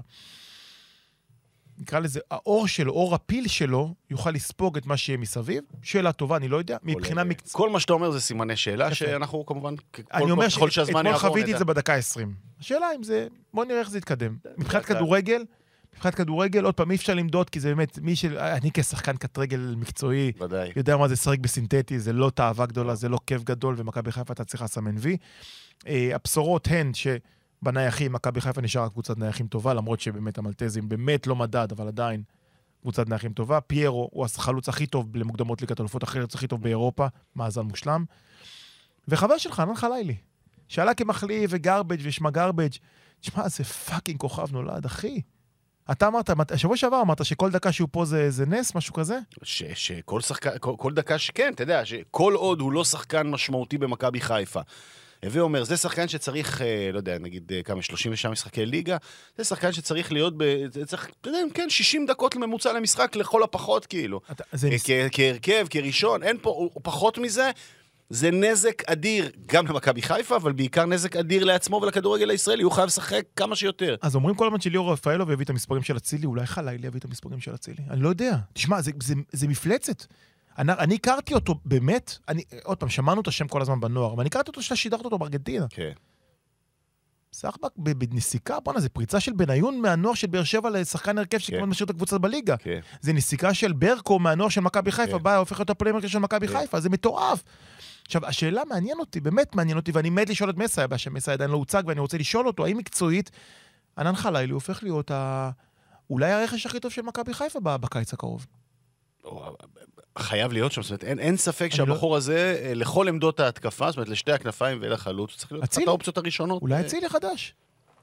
נקרא לזה, האור שלו, אור הפיל שלו, יוכל לספוג את מה שיהיה מסביב. שאלה טובה, אני לא יודע. מבחינה מקצועית... כל מה שאתה אומר זה סימני שאלה. שאנחנו כמובן, אני אומר שאתמול חוויתי. את זה בדקה ה-20. השאלה אם זה... בוא נראה איך זה יתקדם. מבחינת כדורגל, מבחינת כדורגל, עוד פעם, אי אפשר למדוד, כי זה באמת, מי של... אני כשחקן קט-רגל מקצועי, ודאי. יודע מה זה לשחק בסינתטי, זה לא תאווה גדולה, זה לא כיף גדול, ומכבי חיפה אתה צריך לסמן וי. אה, הבשורות הן שבנייחים, מכבי חיפה נשארה קבוצת נייחים טובה, למרות שבאמת המלטזים באמת לא מדד, אבל עדיין קבוצת נייחים טובה. פיירו הוא החלוץ הכי טוב למוקדמות ליגת אלופות, החלוץ הכי טוב באירופה, מאזן מושלם. וחבר שלך, ענן חלילי, שעלה כמחליף ו garbage ושמה garbage, תשמע, זה fucking כוכב נולד, אחי. אתה אמרת, שבוע שעבר אמרת שכל דקה שהוא פה זה, זה נס, משהו כזה? שכל שחקן, כל, כל דקה שכן, אתה יודע, שכל עוד הוא לא שחקן משמעותי במכבי חיפה. הווה אומר, זה שחקן שצריך, אה, לא יודע, נגיד אה, כמה, 36 משחקי ליגה, זה שחקן שצריך להיות, ב, צריך, אתה יודע, כן, 60 דקות ממוצע למשחק לכל הפחות, כאילו. אתה, אה. כ- כהרכב, כראשון, אין פה, הוא, הוא פחות מזה. זה נזק אדיר, גם למכבי חיפה, אבל בעיקר נזק אדיר לעצמו ולכדורגל הישראלי, הוא חייב לשחק כמה שיותר. אז אומרים כל הזמן שליאור רפאלוב יביא את המספרים של אצילי, אולי חלילי יביא את המספרים של אצילי. אני לא יודע. תשמע, זה, זה, זה מפלצת. אני, אני הכרתי אותו באמת, אני, עוד פעם, שמענו את השם כל הזמן בנוער, אבל אני הכרתי אותו שאתה שידרת אותו בארגנטינה. כן. סחבק בנסיקה, בואנה, זה פריצה של בניון מהנוער של באר שבע לשחקן הרכב שכמעט כן. משאיר את הקבוצה בליגה. כן. זה נסיקה של ברקו מהנוער של מכבי חיפה, כן. בא, הופך להיות ה playmaker של מכבי כן. חיפה, זה מטורף. עכשיו, השאלה מעניין אותי, באמת מעניין אותי, ואני מת לשאול את מסי, הבעיה שמסי עדיין לא הוצג, ואני רוצה לשאול אותו, האם מקצועית, ענן חלילי הופך להיות ה... אולי הרכש הכי טוב של מכבי חיפה בקיץ הקרוב. חייב להיות שם, זאת אומרת, אין, אין ספק אני לא- שהבחור הזה, אה, לכל עמדות ההתקפה, זאת אומרת, לשתי הכנפיים ולחלוץ, צריך להיות אחת. האופציות הראשונות. אולי אה, אצילי חדש.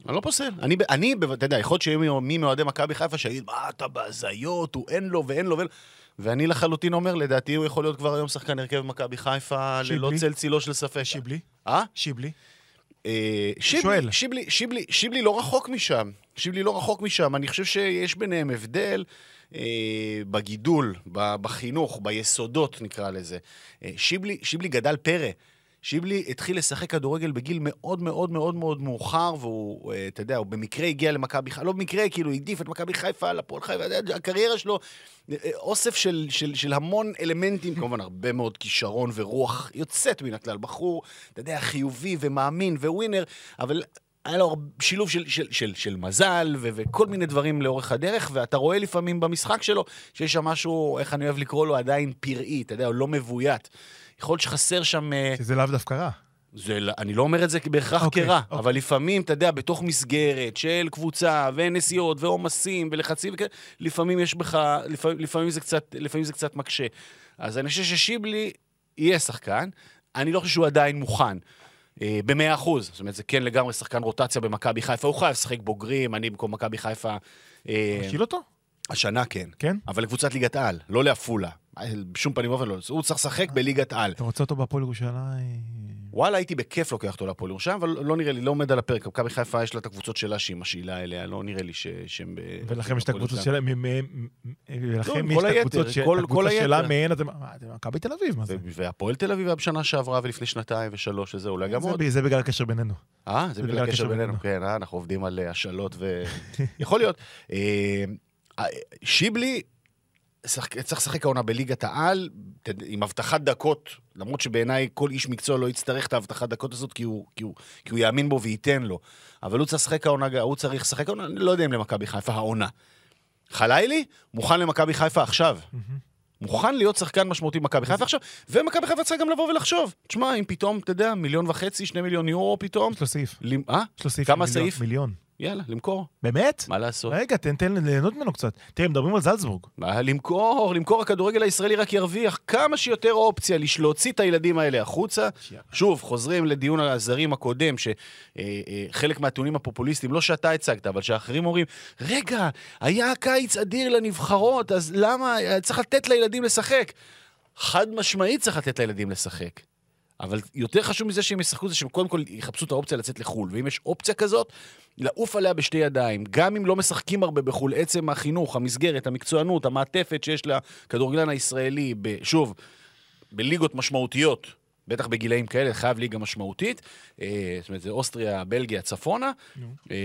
אני לא פוסל. אני, אני, אתה יודע, יכול להיות שיהיה מי מאוהדי מכבי חיפה שיגיד, מה, אתה בהזיות, הוא אין לו ואין לו ואין לו. ואני לחלוטין אומר, לדעתי הוא יכול להיות כבר היום שחקן הרכב מכבי חיפה, שיבלי? ללא צל צילו של ספק. שיבלי? אה? שיבלי? אה, שיבלי, שואל. שיבלי, שיבלי, שיבלי לא רחוק משם. שיבלי לא רחוק משם. אני חושב שיש ביניהם הבדל בגידול, ב- בחינוך, ביסודות נקרא לזה. אה, שיבלי, שיבלי גדל פרא. שיבלי התחיל לשחק כדורגל בגיל מאוד מאוד מאוד מאוד מאוחר, והוא, אה, אתה יודע, הוא במקרה הגיע למכבי חיפה, לא במקרה, כאילו, העדיף את מכבי חיפה על הפועל חיפה, הקריירה שלו, אה, אה, אוסף של, של, של המון אלמנטים, כמובן הרבה מאוד כישרון ורוח יוצאת מן הכלל. בחור, אתה יודע, חיובי ומאמין וווינר, אבל היה לו שילוב של, של, של, של מזל ו- וכל מיני דברים לאורך הדרך, ואתה רואה לפעמים במשחק שלו שיש שם משהו, איך אני אוהב לקרוא לו, עדיין פראי, אתה יודע, הוא לא מבוית. יכול להיות שחסר שם... אה, שזה לאו דווקא רע. זה, לא- אני לא אומר את זה בהכרח אוקיי, כרע, אוקיי. אבל לפעמים, אתה יודע, בתוך מסגרת של קבוצה ונסיעות ועומסים ולחצים וכאלה, לפעמים יש בך, לפעמים, לפעמים, זה קצת, לפעמים זה קצת מקשה. אז אני חושב ששיבלי יהיה שחקן, אני לא חושב שהוא עדיין מוכן. אה, במאה אחוז, זאת אומרת, זה כן לגמרי שחקן רוטציה במכבי חיפה, הוא חייב לשחק בוגרים, אני במקום מכבי חיפה, אה, נשיל אותו? השנה כן. כן? אבל לקבוצת ליגת על, לא לעפולה. בשום פנים ואופן לא. הוא צריך לשחק בליגת על. אתה רוצה אותו בהפועל ירושלים? וואלה, הייתי בכיף לוקח אותו להפועל ירושלים, אבל לא נראה לי, לא עומד על הפרק. מכבי חיפה יש לה את הקבוצות שלה שהיא משאילה אליה, לא נראה לי שהם... ולכם יש את הקבוצות. שלהם, מ- ולכם לא, יש את הקבוצות שלה. מהן אתם... מכבי תל אביב, מה זה? והפועל תל אביב היה בשנה שעברה ולפני שנתיים ושלוש, וזה אולי גם עוד. זה בגלל הקשר בינינו. אה, זה בגלל הקשר בינינו, כן, אה, אנחנו עובדים על אה, השאלות ו... יכול להיות. אה, שיבלי, צריך לשחק העונה בליגת העל, עם הבטחת דקות, למרות שבעיניי כל איש מקצוע לא יצטרך את ההבטחת דקות הזאת, כי הוא, כי, הוא, כי הוא יאמין בו וייתן לו. אבל הוא צריך לשחק העונה, הוא צריך לשחק העונה, אני לא יודע אם למכבי חיפה העונה. חלילי, מוכן למכבי חיפה עכשיו. מוכן להיות שחקן משמעותי במכבי חיפה עכשיו, ומכבי חיפה צריכה גם לבוא ולחשוב. תשמע, אם פתאום, אתה יודע, מיליון וחצי, שני מיליון יורו פתאום, יש לו סעיף. אה? יש לו סעיף. כמה סעיף? מיליון. יאללה, למכור. באמת? מה לעשות? רגע, תן תן ליהנות ממנו קצת. תראה, מדברים על זלצבורג. מה, למכור, למכור, הכדורגל הישראלי רק ירוויח כמה שיותר אופציה להוציא את הילדים האלה החוצה. שוב, חוזרים לדיון על הזרים הקודם, שחלק מהטיעונים הפופוליסטיים, לא שאתה הצגת, אבל שאחרים אומרים, רגע, היה קיץ אדיר לנבחרות, אז למה צריך לתת לילדים לשחק? חד משמעית צריך לתת לילדים לשחק. אבל יותר חשוב מזה שהם ישחקו זה שהם קודם כל יחפשו את האופציה לצאת לחו"ל. ואם יש אופציה כזאת, לעוף עליה בשתי ידיים. גם אם לא משחקים הרבה בחו"ל, עצם החינוך, המסגרת, המקצוענות, המעטפת שיש לכדורגלן הישראלי, ב, שוב, בליגות משמעותיות, בטח בגילאים כאלה, חייב ליגה משמעותית. אה, זאת אומרת, זה אוסטריה, בלגיה, צפונה. אה,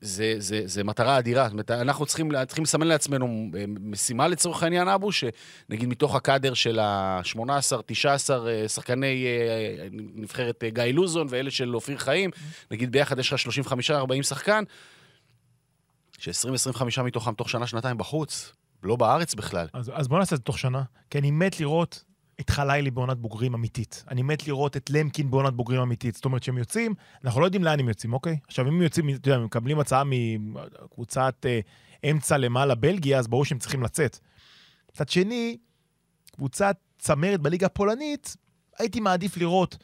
זה, זה, זה מטרה אדירה. זאת אומרת, אנחנו צריכים, צריכים לסמן לעצמנו אה, משימה לצורך העניין, אבו, שנגיד מתוך הקאדר של ה-18, 19 אה, שחקני אה, נבחרת גיא לוזון ואלה של אופיר חיים, נגיד ביחד יש לך 35-40 שחקן, ש-20-25 מתוכם תוך שנה-שנתיים בחוץ, לא בארץ בכלל. אז, אז בוא נעשה את זה תוך שנה, כי אני מת לראות את חלילי בעונת בוגרים אמיתית. אני מת לראות את למקין בעונת בוגרים אמיתית. זאת אומרת, כשהם יוצאים, אנחנו לא יודעים לאן הם יוצאים, אוקיי? עכשיו, אם הם יוצאים, אתה יודע, הם מקבלים הצעה מקבוצת אה, אמצע למעלה בלגיה, אז ברור שהם צריכים לצאת. מצד שני, קבוצת צמרת בליגה הפולנית, הייתי מעדיף לראות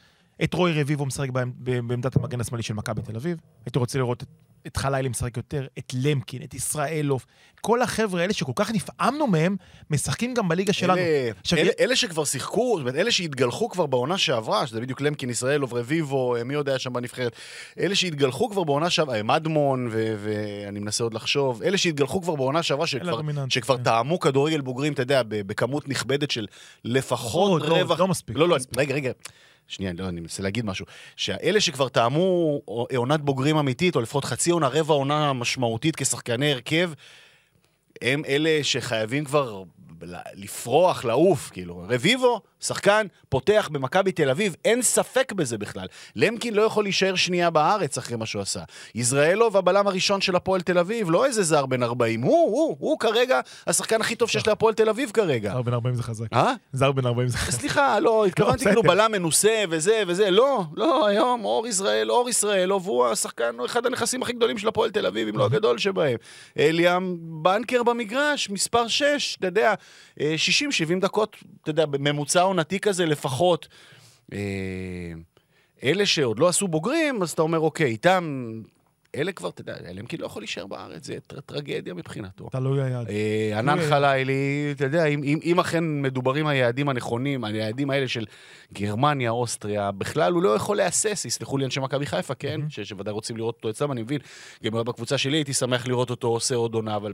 את רוי רביבו משחק בעמ- בעמדת המגן השמאלי של מכבי תל אביב. הייתי רוצה לראות את, את חלילי משחק יותר, את למקין, את ישראלוב. כל החבר'ה האלה שכל כך נפעמנו מהם, משחקים גם בליגה שלנו. אלה, עכשיו, אלה, אלה שכבר שיחקו, זאת אומרת, אלה שהתגלחו כבר בעונה שעברה, שזה בדיוק למקין, ישראלוב, רביבו, מי יודע שם בנבחרת, אלה שהתגלחו כבר בעונה שעברה, אה, מדמון, ואני מנסה עוד לחשוב, אלה שהתגלחו כבר בעונה שעברה, שכבר, שכבר כן. טעמו כדורגל בוגרים, אתה יודע, בכמות נכבדת של לפחות לא, לא, רווח... לא מספיק, לא, לא לא. רגע, רגע. שנייה, לא, אני מנסה להגיד משהו. שאלה שכבר טעמו עונת בוגרים אמיתית, או לפחות חצי עונה, רבע עונה משמעותית כשחקני הרכב, הם אלה שחייבים כבר לפרוח, לעוף, כאילו. רביבו, שחקן, פותח במכבי תל אביב, אין ספק בזה בכלל. למקין לא יכול להישאר שנייה בארץ אחרי מה שהוא עשה. יזרעאלוב, הבלם הראשון של הפועל תל אביב, לא איזה זר בן 40, הוא, הוא, הוא כרגע השחקן הכי טוב שיש להפועל תל אביב כרגע. זר בן 40 זה חזק. אה? זר בן 40 זה חזק. סליחה, לא, התכוונתי בסדר. כאילו בלם מנוסה וזה וזה, לא, לא, היום אור ישראל, אור ישראל, והוא השחקן, הוא אחד הנכסים הכי גדולים של הפועל תל אביב, אם לא הגדול שבהם. אליאם בנקר במגרש, מספר 6, אתה יודע, אה, 60-70 דקות, אתה יודע, בממוצע עונתי כזה לפחות. אה, אלה שעוד לא עשו בוגרים, אז אתה אומר, אוקיי, איתם, אלה כבר, אתה יודע, אלה כאילו לא יכול להישאר בארץ, זה טר- טרגדיה מבחינתו. תלוי היעד. אה, ענן אה, חלילי, אתה יודע, אם, אם, אם אכן מדוברים היעדים הנכונים, היעדים האלה של גרמניה, אוסטריה, בכלל הוא לא יכול להסס, יסלחו לי אנשי מכבי חיפה, כן? שוודאי רוצים לראות אותו אצלם, אני מבין. גם בקבוצה שלי הייתי שמח לראות אותו עושה עוד עונה, אבל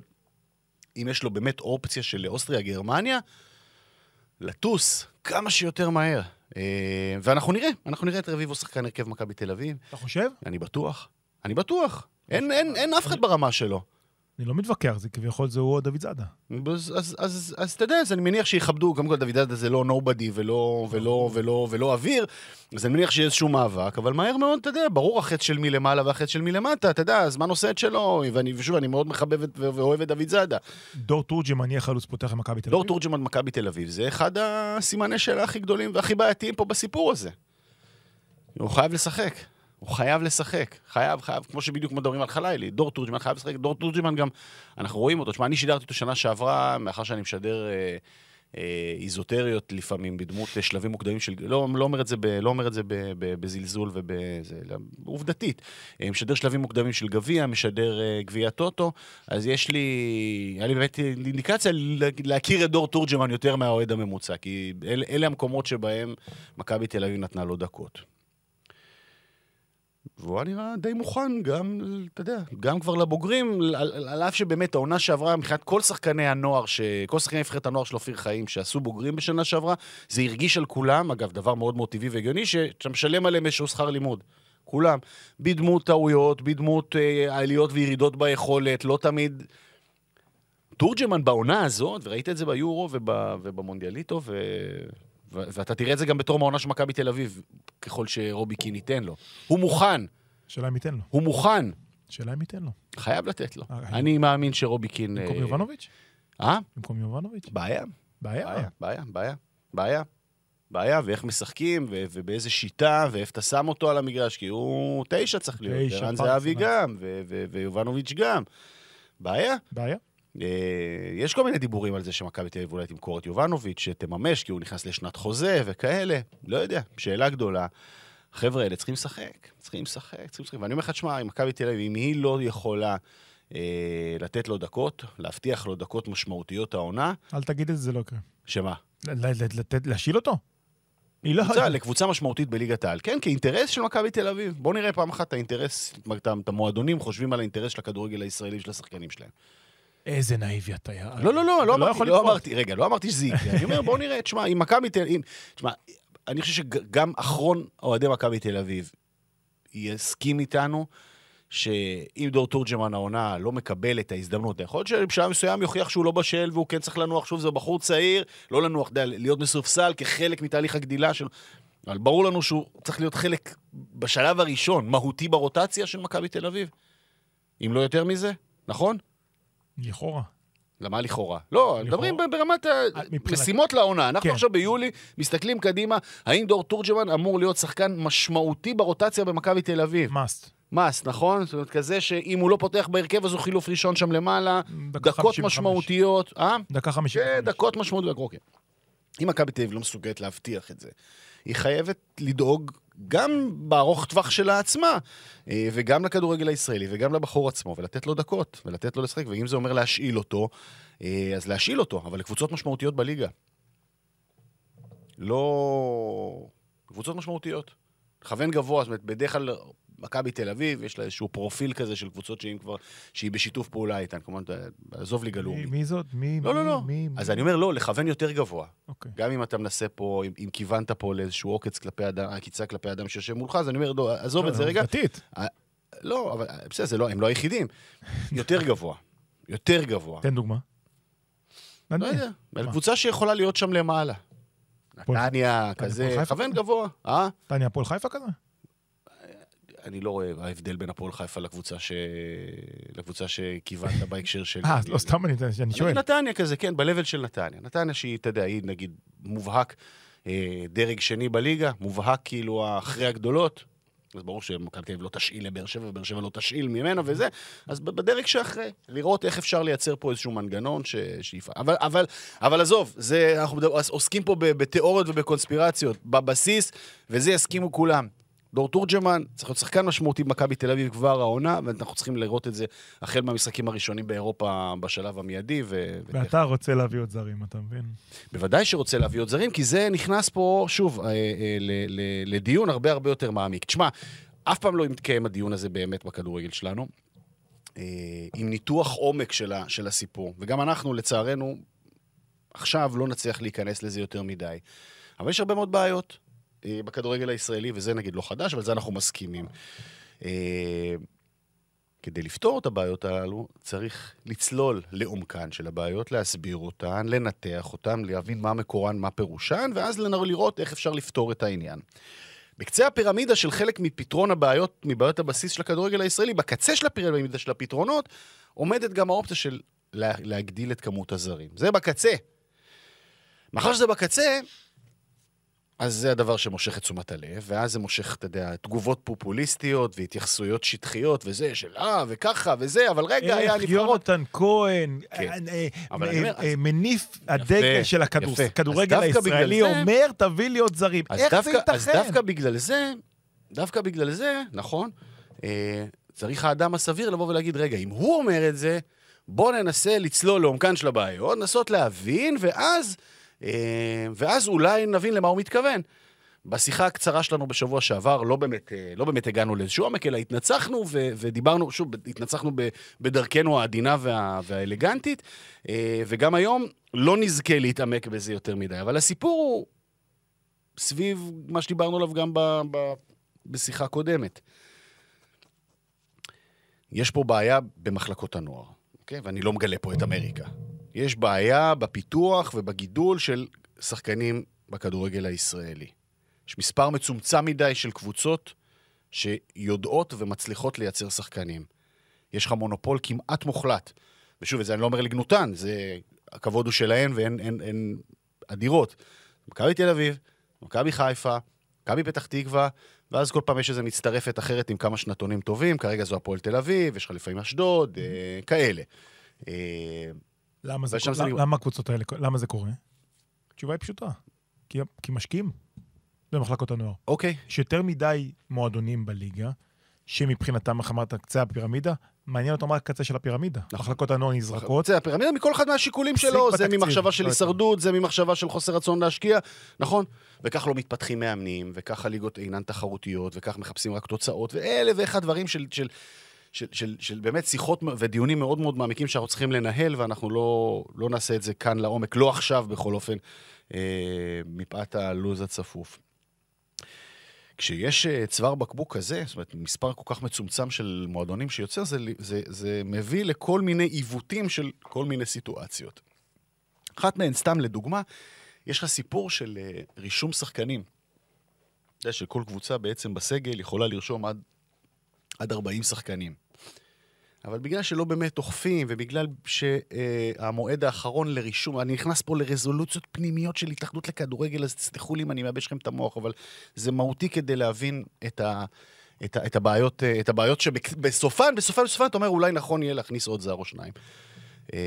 אם יש לו באמת אופציה של אוסטריה, גרמניה, לטוס כמה שיותר מהר. אה, ואנחנו נראה, אנחנו נראה את רביבו שחקן הרכב מכבי תל אביב, אתה חושב? אני בטוח. אני בטוח. אין, אין, אין אף אחד ברמה שלו. אני לא מתווכח, זה כביכול זה הוא או דוד זאדה. אז, אתה יודע, אז אני מניח שיכבדו, קודם כל דוד זאדה זה לא נובדי ולא, ולא, ולא, ולא אוויר, אז אני מניח שיהיה איזשהו מאבק, אבל מהר מאוד, אתה יודע, ברור החטא של מלמעלה והחטא של מלמטה, אתה יודע, הזמן עושה את שלו, ואני, ושוב, אני מאוד מחבב ואוהב את דוד זאדה. דור תורג'מן יהיה חלוץ פותח למכבי תל דור אביב. תורג'מן מכבי תל אביב, זה אחד הסימני שאלה הכי גדולים והכי בעייתיים פה בסיפור הזה. הוא חייב לשחק. הוא חייב לשחק. חייב, חייב, כמו שבדיוק מדברים על חלילי. דור תורג'מן חייב לשחק. דור תורג'מן גם, אנחנו רואים אותו. תשמע, אני שידרתי אותו שנה שעברה, מאחר שאני משדר אה, אה, איזוטריות לפעמים, בדמות אה, שלבים מוקדמים של... לא, לא אומר את זה, ב, לא אומר את זה ב, ב, בזלזול ובזה... לא, עובדתית. אה, משדר שלבים מוקדמים של גביע, משדר אה, גביע טוטו, אז יש לי... היה לי באמת אינדיקציה לה- להכיר את דור תורג'מן יותר מהאוהד הממוצע, כי אל, אלה המקומות שבהם מכבי תל אביב נתנה לו דקות. והוא היה נראה די מוכן גם, אתה יודע, גם כבר לבוגרים, על, על, אף שבאמת העונה שעברה, מבחינת כל שחקני הנוער, ש... כל שחקני נבחרת הנוער של אופיר חיים שעשו בוגרים בשנה שעברה, זה הרגיש על כולם, אגב, דבר מאוד מאוד טבעי והגיוני, שאתה משלם עליהם איזשהו שכר לימוד. כולם. בדמות טעויות, בדמות אה, עליות וירידות ביכולת, לא תמיד... תורג'מן בעונה הזאת, וראית את זה ביורו וב, ובמונדיאליטו, ו... ואתה תראה את זה גם בתור העונה של מכבי תל אביב, ככל שרובי קין ייתן לו. הוא מוכן, שאלה אם ייתן לו. הוא מוכן, שאלה אם ייתן לו. חייב לתת לו. אה, אני מאמין שרובי קין... במקום אה, יובנוביץ'? אה? במקום יובנוביץ'? בעיה, בעיה. בעיה, בעיה, בעיה, ואיך משחקים, ו- ובאיזה שיטה, ואיפה אתה שם אותו על המגרש, כי הוא תשע צריך להיות, ערן זהבי. גם, ויובנוביץ' גם. בעיה. בעיה. אה, יש כל מיני דיבורים על זה שמכבי תל אביב אולי תמכור את יובנוביץ', שתממש, כי הוא נכנס לשנת חוזה וכאלה. לא יודע, שאלה גדולה. החבר'ה האלה צריכים לשחק, צריכים לשחק, צריכים לשחק. ואני אומר לך, תשמע, אם מכבי תל אביב, אם היא לא יכולה אה, לתת לו דקות, להבטיח לו דקות משמעותיות העונה, אל תגיד את זה, זה לא יקרה. שמה? ל- ל- לתת- להשיל אותו? היא לא... קבוצה, לקבוצה משמעותית בליגת העל. כן, כאינטרס של מכבי תל אביב. בוא נראה פעם אחת את האינטרס, את המועדונים חושבים על האינטרס של הכדורגל הישראלי ושל השחקנים שלהם. איזה נאיבי אתה, יא... לא, לא, לא, לא אמרתי, יכול לא. אמרתי, רגע, לא אמרתי שזה יקרה. אני אומר, בוא נראה, תשמע, אם מכבי תל אביב, תשמע, אני חושב שגם אחרון אוהדי מכבי תל אביב יסכים איתנו, שאם דור תורג'מן העונה לא מקבל את ההזדמנות, יכול להיות שבשלב מסוים יוכיח שהוא לא בשל והוא כן צריך לנוח, שוב, זה בחור צעיר, לא לנוח, יודע, להיות מסופסל כחלק מתהליך הגדילה שלו. אבל ברור לנו שהוא צריך להיות חלק בשלב הראשון, מהותי ברוטציה של מכבי תל אביב. אם לא יותר מזה, נכון? לכאורה. למה לכאורה? לא, מדברים ברמת מבחינת- המשימות לעונה. אנחנו כן. עכשיו ביולי מסתכלים קדימה, האם דור תורג'מן אמור להיות שחקן משמעותי ברוטציה במכבי תל אביב? מאסט. מס, נכון? זאת אומרת, כזה שאם הוא לא פותח בהרכב אז הוא חילוף ראשון שם למעלה, דקות 55. משמעותיות. אה? דקה חמישים. כן, דקות משמעותיות, אוקיי. אם מכבי תל אביב לא מסוגלת להבטיח את זה, היא חייבת לדאוג גם בארוך טווח שלה עצמה, אה, וגם לכדורגל הישראלי, וגם לבחור עצמו, ולתת לו דקות, ולתת לו לשחק, ואם זה אומר להשאיל אותו, אה, אז להשאיל אותו, אבל לקבוצות משמעותיות בליגה. לא... קבוצות משמעותיות. לכוון גבוה, זאת אומרת, בדרך כלל מכבי תל אביב, יש לה איזשהו פרופיל כזה של קבוצות שהיא כבר, שהיא בשיתוף פעולה איתן. כמובן, עזוב ליגה מי- לאומית. מי זאת? מי? לא, לא, מי- לא. מי- אז אני אומר, לא, לכוון יותר גבוה. אוקיי. גם אם אתה מנסה פה, אם, אם כיוונת פה לאיזשהו עוקץ כלפי אדם, עקיצה כלפי אדם שיושב מולך, אז אני אומר, לא, עזוב לא, את זה רגע. עובדתית. לא, אבל בסדר, זה לא, הם לא היחידים. יותר גבוה. יותר גבוה. תן דוגמה. לא. יודע? קבוצה שיכולה להיות שם למעלה. נתניה, כזה, כזה? גבוה. אה? נתניה, הפועל חיפה כזה? אני לא רואה ההבדל בין הפועל חיפה לקבוצה, ש... לקבוצה שכיוונת בהקשר של... אה, לא, סתם אני אני שואל. נתניה כזה, כן, ב-level של נתניה. נתניה שהיא, אתה יודע, היא נגיד מובהק אה, דרג שני בליגה, מובהק כאילו אחרי הגדולות. אז ברור שמכבי תל אביב לא תשאיל לבאר שבע, ובאר שבע לא תשאיל ממנה וזה, אז ב- בדרג שאחרי, לראות איך אפשר לייצר פה איזשהו מנגנון ש... שיפעל. אבל, אבל, אבל עזוב, זה, אנחנו עוסקים פה ב- בתיאוריות ובקונספירציות, בבסיס, וזה יסכימו כולם. דור תורג'מן צריך להיות שחקן משמעותי במכבי תל אביב כבר העונה, ואנחנו צריכים לראות את זה החל מהמשחקים הראשונים באירופה בשלב המיידי. ו... ואתה רוצה להביא עוד זרים, אתה מבין? בוודאי שרוצה להביא עוד זרים, כי זה נכנס פה, שוב, אה, אה, לדיון הרבה הרבה יותר מעמיק. תשמע, אף פעם לא מתקיים הדיון הזה באמת בכדורגל שלנו, אה, עם ניתוח עומק של, הסיפור. וגם אנחנו, לצערנו, עכשיו לא נצליח להיכנס לזה יותר מדי. אבל יש הרבה מאוד בעיות בכדורגל הישראלי, וזה נגיד לא חדש, אבל זה אנחנו מסכימים. אה, כדי לפתור את הבעיות הללו, צריך לצלול לעומקן של הבעיות, להסביר אותן, לנתח אותן, להבין מה מקורן, מה פירושן, ואז לראות איך אפשר לפתור את העניין. בקצה הפירמידה של חלק מפתרון הבעיות, מבעיות הבסיס של הכדורגל הישראלי, בקצה של הפירמידה של הפתרונות, עומדת גם האופציה של לה, להגדיל את כמות הזרים. זה בקצה. מאחר שזה בקצה, אז זה הדבר שמושך את תשומת הלב, ואז זה מושך, אתה יודע, תגובות פופוליסטיות והתייחסויות שטחיות וזה, של אה, וככה וזה, אבל רגע, היה איך נבחרות. יונתן כהן כן. אה, אה, אה, מניף הדגל של. הכדורגל הישראלי, אומר, תביא לי עוד זרים. איך זה דווקא, אז ייתכן? דווקא בגלל זה, דווקא בגלל זה, נכון, צריך האדם הסביר לבוא ולהגיד, רגע, אם הוא אומר את זה, בוא ננסה לצלול לעומקן של הבעיות, לנסות להבין, ואז, ואז אולי נבין למה הוא מתכוון. בשיחה הקצרה שלנו בשבוע שעבר, לא באמת, אה, לא באמת הגענו לאיזשהו עומק, אלא התנצחנו ו- ודיברנו, שוב, התנצחנו ב- בדרכנו העדינה וה- והאלגנטית, אה, וגם היום לא נזכה להתעמק בזה יותר מדי. אבל הסיפור הוא סביב מה שדיברנו עליו גם ב- ב- בשיחה קודמת. יש פה בעיה במחלקות הנוער, אוקיי? ואני לא מגלה פה את אמריקה. יש בעיה בפיתוח ובגידול של שחקנים בכדורגל הישראלי. יש מספר מצומצם מדי של קבוצות שיודעות ומצליחות לייצר שחקנים. יש לך מונופול כמעט מוחלט. ושוב, את זה אני לא אומר לגנותן, זה... הכבוד הוא שלהן ואין אין, אין אדירות. מכבי תל אביב, מכבי חיפה, מכבי פתח תקווה, ואז כל פעם יש איזו מצטרפת אחרת עם כמה שנתונים טובים, כרגע זו הפועל תל אביב, יש לך לפעמים אשדוד, אה, כאלה. אה, למה זה? זה למה- הקבוצות האלה, למה זה קורה? התשובה היא פשוטה. כי- כי משקיעים במחלקות הנוער. אוקיי, יש יותר מדי מועדונים בליגה, שמבחינתם, איך אמרת, קצה הפירמידה, מעניין אותם רק הקצה של הפירמידה. נכון. מחלקות הנוער נזרקות. זה הפירמידה מכל אחד מהשיקולים שלו, זה בתקציב, ממחשבה של לא הישרדות, זה ממחשבה של חוסר רצון להשקיע, נכון? וכך לא מתפתחים מאמנים, וכך הליגות אינן תחרותיות, וכך מחפשים רק תוצאות, ואלף ואחד דברים של, של, של, של, של באמת שיחות ודיונים מאוד מאוד מעמיקים שאנחנו צריכים לנהל, ואנחנו לא, לא נעשה את זה כאן לעומק, לא עכשיו בכל אופן, אה, מפאת הלו"ז הצפוף. כשיש אה, צוואר בקבוק כזה, זאת אומרת, מספר כל כך מצומצם של מועדונים שיוצר, זה, זה, זה מביא לכל מיני עיוותים של כל מיני סיטואציות. אחת מהן, סתם לדוגמה, יש לך סיפור של אה, רישום שחקנים. אתה יודע שכל קבוצה בעצם בסגל יכולה לרשום עד, עד 40 שחקנים. אבל בגלל שלא באמת אוכפים, ובגלל שהמועד האחרון לרישום, אני נכנס פה לרזולוציות פנימיות של התאחדות לכדורגל, אז תסלחו לי אם אני מייבש לכם את המוח, אבל זה מהותי כדי להבין את, ה, את, ה, את הבעיות, את הבעיות שבסופן, בסופן, בסופן אתה אומר, אולי נכון יהיה להכניס עוד זר או שניים. אה,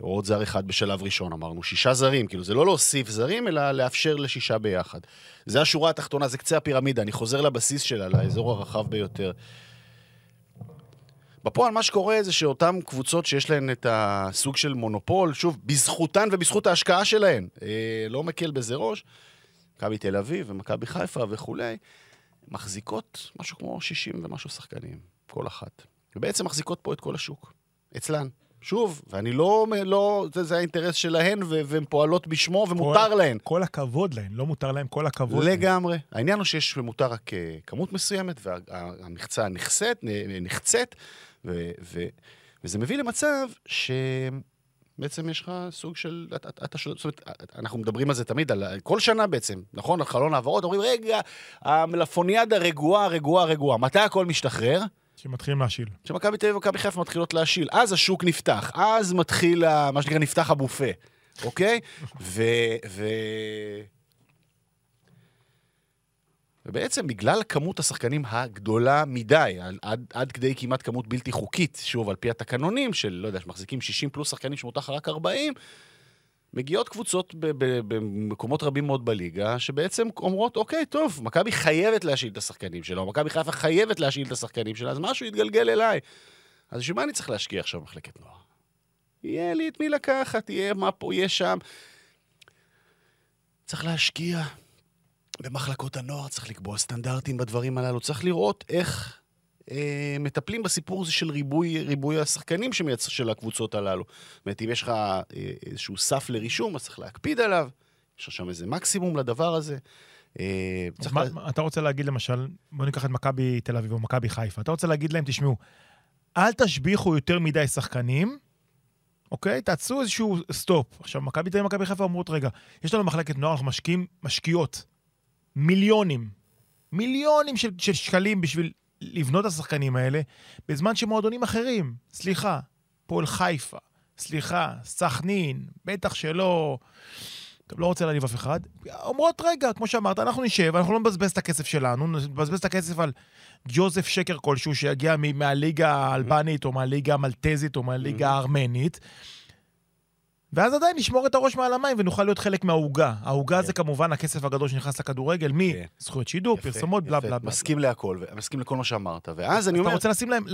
או עוד זר אחד בשלב ראשון, אמרנו, שישה זרים, כאילו זה לא להוסיף זרים, אלא לאפשר לשישה ביחד. זה השורה התחתונה, זה קצה הפירמידה, אני חוזר לבסיס שלה, לאזור הרחב ביותר. בפועל מה שקורה זה שאותן קבוצות שיש להן את הסוג של מונופול, שוב, בזכותן ובזכות ההשקעה שלהן, אה, לא מקל בזה ראש, מכבי תל אביב ומכבי חיפה וכולי, מחזיקות משהו כמו 60 ומשהו שחקנים, כל אחת. ובעצם מחזיקות פה את כל השוק, אצלן. שוב, ואני לא, לא זה, זה האינטרס שלהן, והן פועלות בשמו, ומותר כל, להן. כל הכבוד להן, לא מותר להן, כל הכבוד. לגמרי. להן. העניין הוא שיש מותר רק אה, כמות מסוימת, והמחצה נחצית, נחצית, ו, ו, וזה מביא למצב ש... בעצם יש לך סוג של... אתה, אתה, זאת אומרת, אנחנו מדברים על זה תמיד, על כל שנה בעצם, נכון? על חלון העברות, אומרים, רגע, המלפוניאדה רגועה, רגועה, רגועה. מתי הכל משתחרר? שמתחילים להשיל. שמכבי תל אביב ומכבי חיפה מתחילות להשיל. אז השוק נפתח, אז מתחיל, מה שנקרא, נפתח הבופה, אוקיי? ו... ו... ובעצם בגלל כמות השחקנים הגדולה מדי, עד, עד כדי כמעט כמות בלתי חוקית, שוב, על פי התקנונים של, לא יודע, שמחזיקים 60 פלוס שחקנים שמותר רק 40, מגיעות קבוצות במקומות רבים מאוד בליגה, שבעצם אומרות, אוקיי, טוב, מכבי חייבת להשאיל את השחקנים שלה, מכבי חיפה חייבת להשאיל את השחקנים שלה, אז משהו יתגלגל אליי. אז בשביל מה אני צריך להשקיע עכשיו במחלקת נוער? יהיה לי את מי לקחת, יהיה מה פה, יהיה שם. צריך להשקיע במחלקות הנוער, צריך לקבוע סטנדרטים בדברים הללו, צריך לראות איך אה, מטפלים בסיפור הזה של ריבוי, ריבוי השחקנים שמייצ... של הקבוצות הללו. זאת אומרת, אם יש לך אה, איזשהו סף לרישום, אז צריך להקפיד עליו, יש לך שם איזה מקסימום לדבר הזה. אה, מה, לה... אתה רוצה להגיד למשל, בוא ניקח את מכבי תל אביב או מכבי חיפה, אתה רוצה להגיד להם, תשמעו, אל תשביחו יותר מדי שחקנים, אוקיי? תעשו איזשהו סטופ. עכשיו, מכבי תל אביב ומכבי חיפה אומרות, רגע, יש לנו מחלקת נוער, אנחנו משקיעים, משקיעות מיליונים, מיליונים של, של שקלים בשביל לבנות את השחקנים האלה, בזמן שמועדונים אחרים, סליחה, פועל חיפה, סליחה, סכנין, בטח שלא... לא רוצה להעליב אף אחד. אומרות, רגע, כמו שאמרת, אנחנו נשב, אנחנו לא נבזבז את הכסף שלנו, נבזבז את הכסף על ג'וזף שקר כלשהו שיגיע מהליגה האלבנית, או מהליגה המלטזית, או מהליגה הארמנית. ואז עדיין נשמור את הראש מעל המים ונוכל להיות חלק מהעוגה. העוגה זה כמובן הכסף הגדול שנכנס לכדורגל, מזכויות שידור, פרסומות, בלה בלה בלה. מסכים להכל, מסכים לכל מה שאמרת. ואז אני אומר... אתה רוצה לשים להם,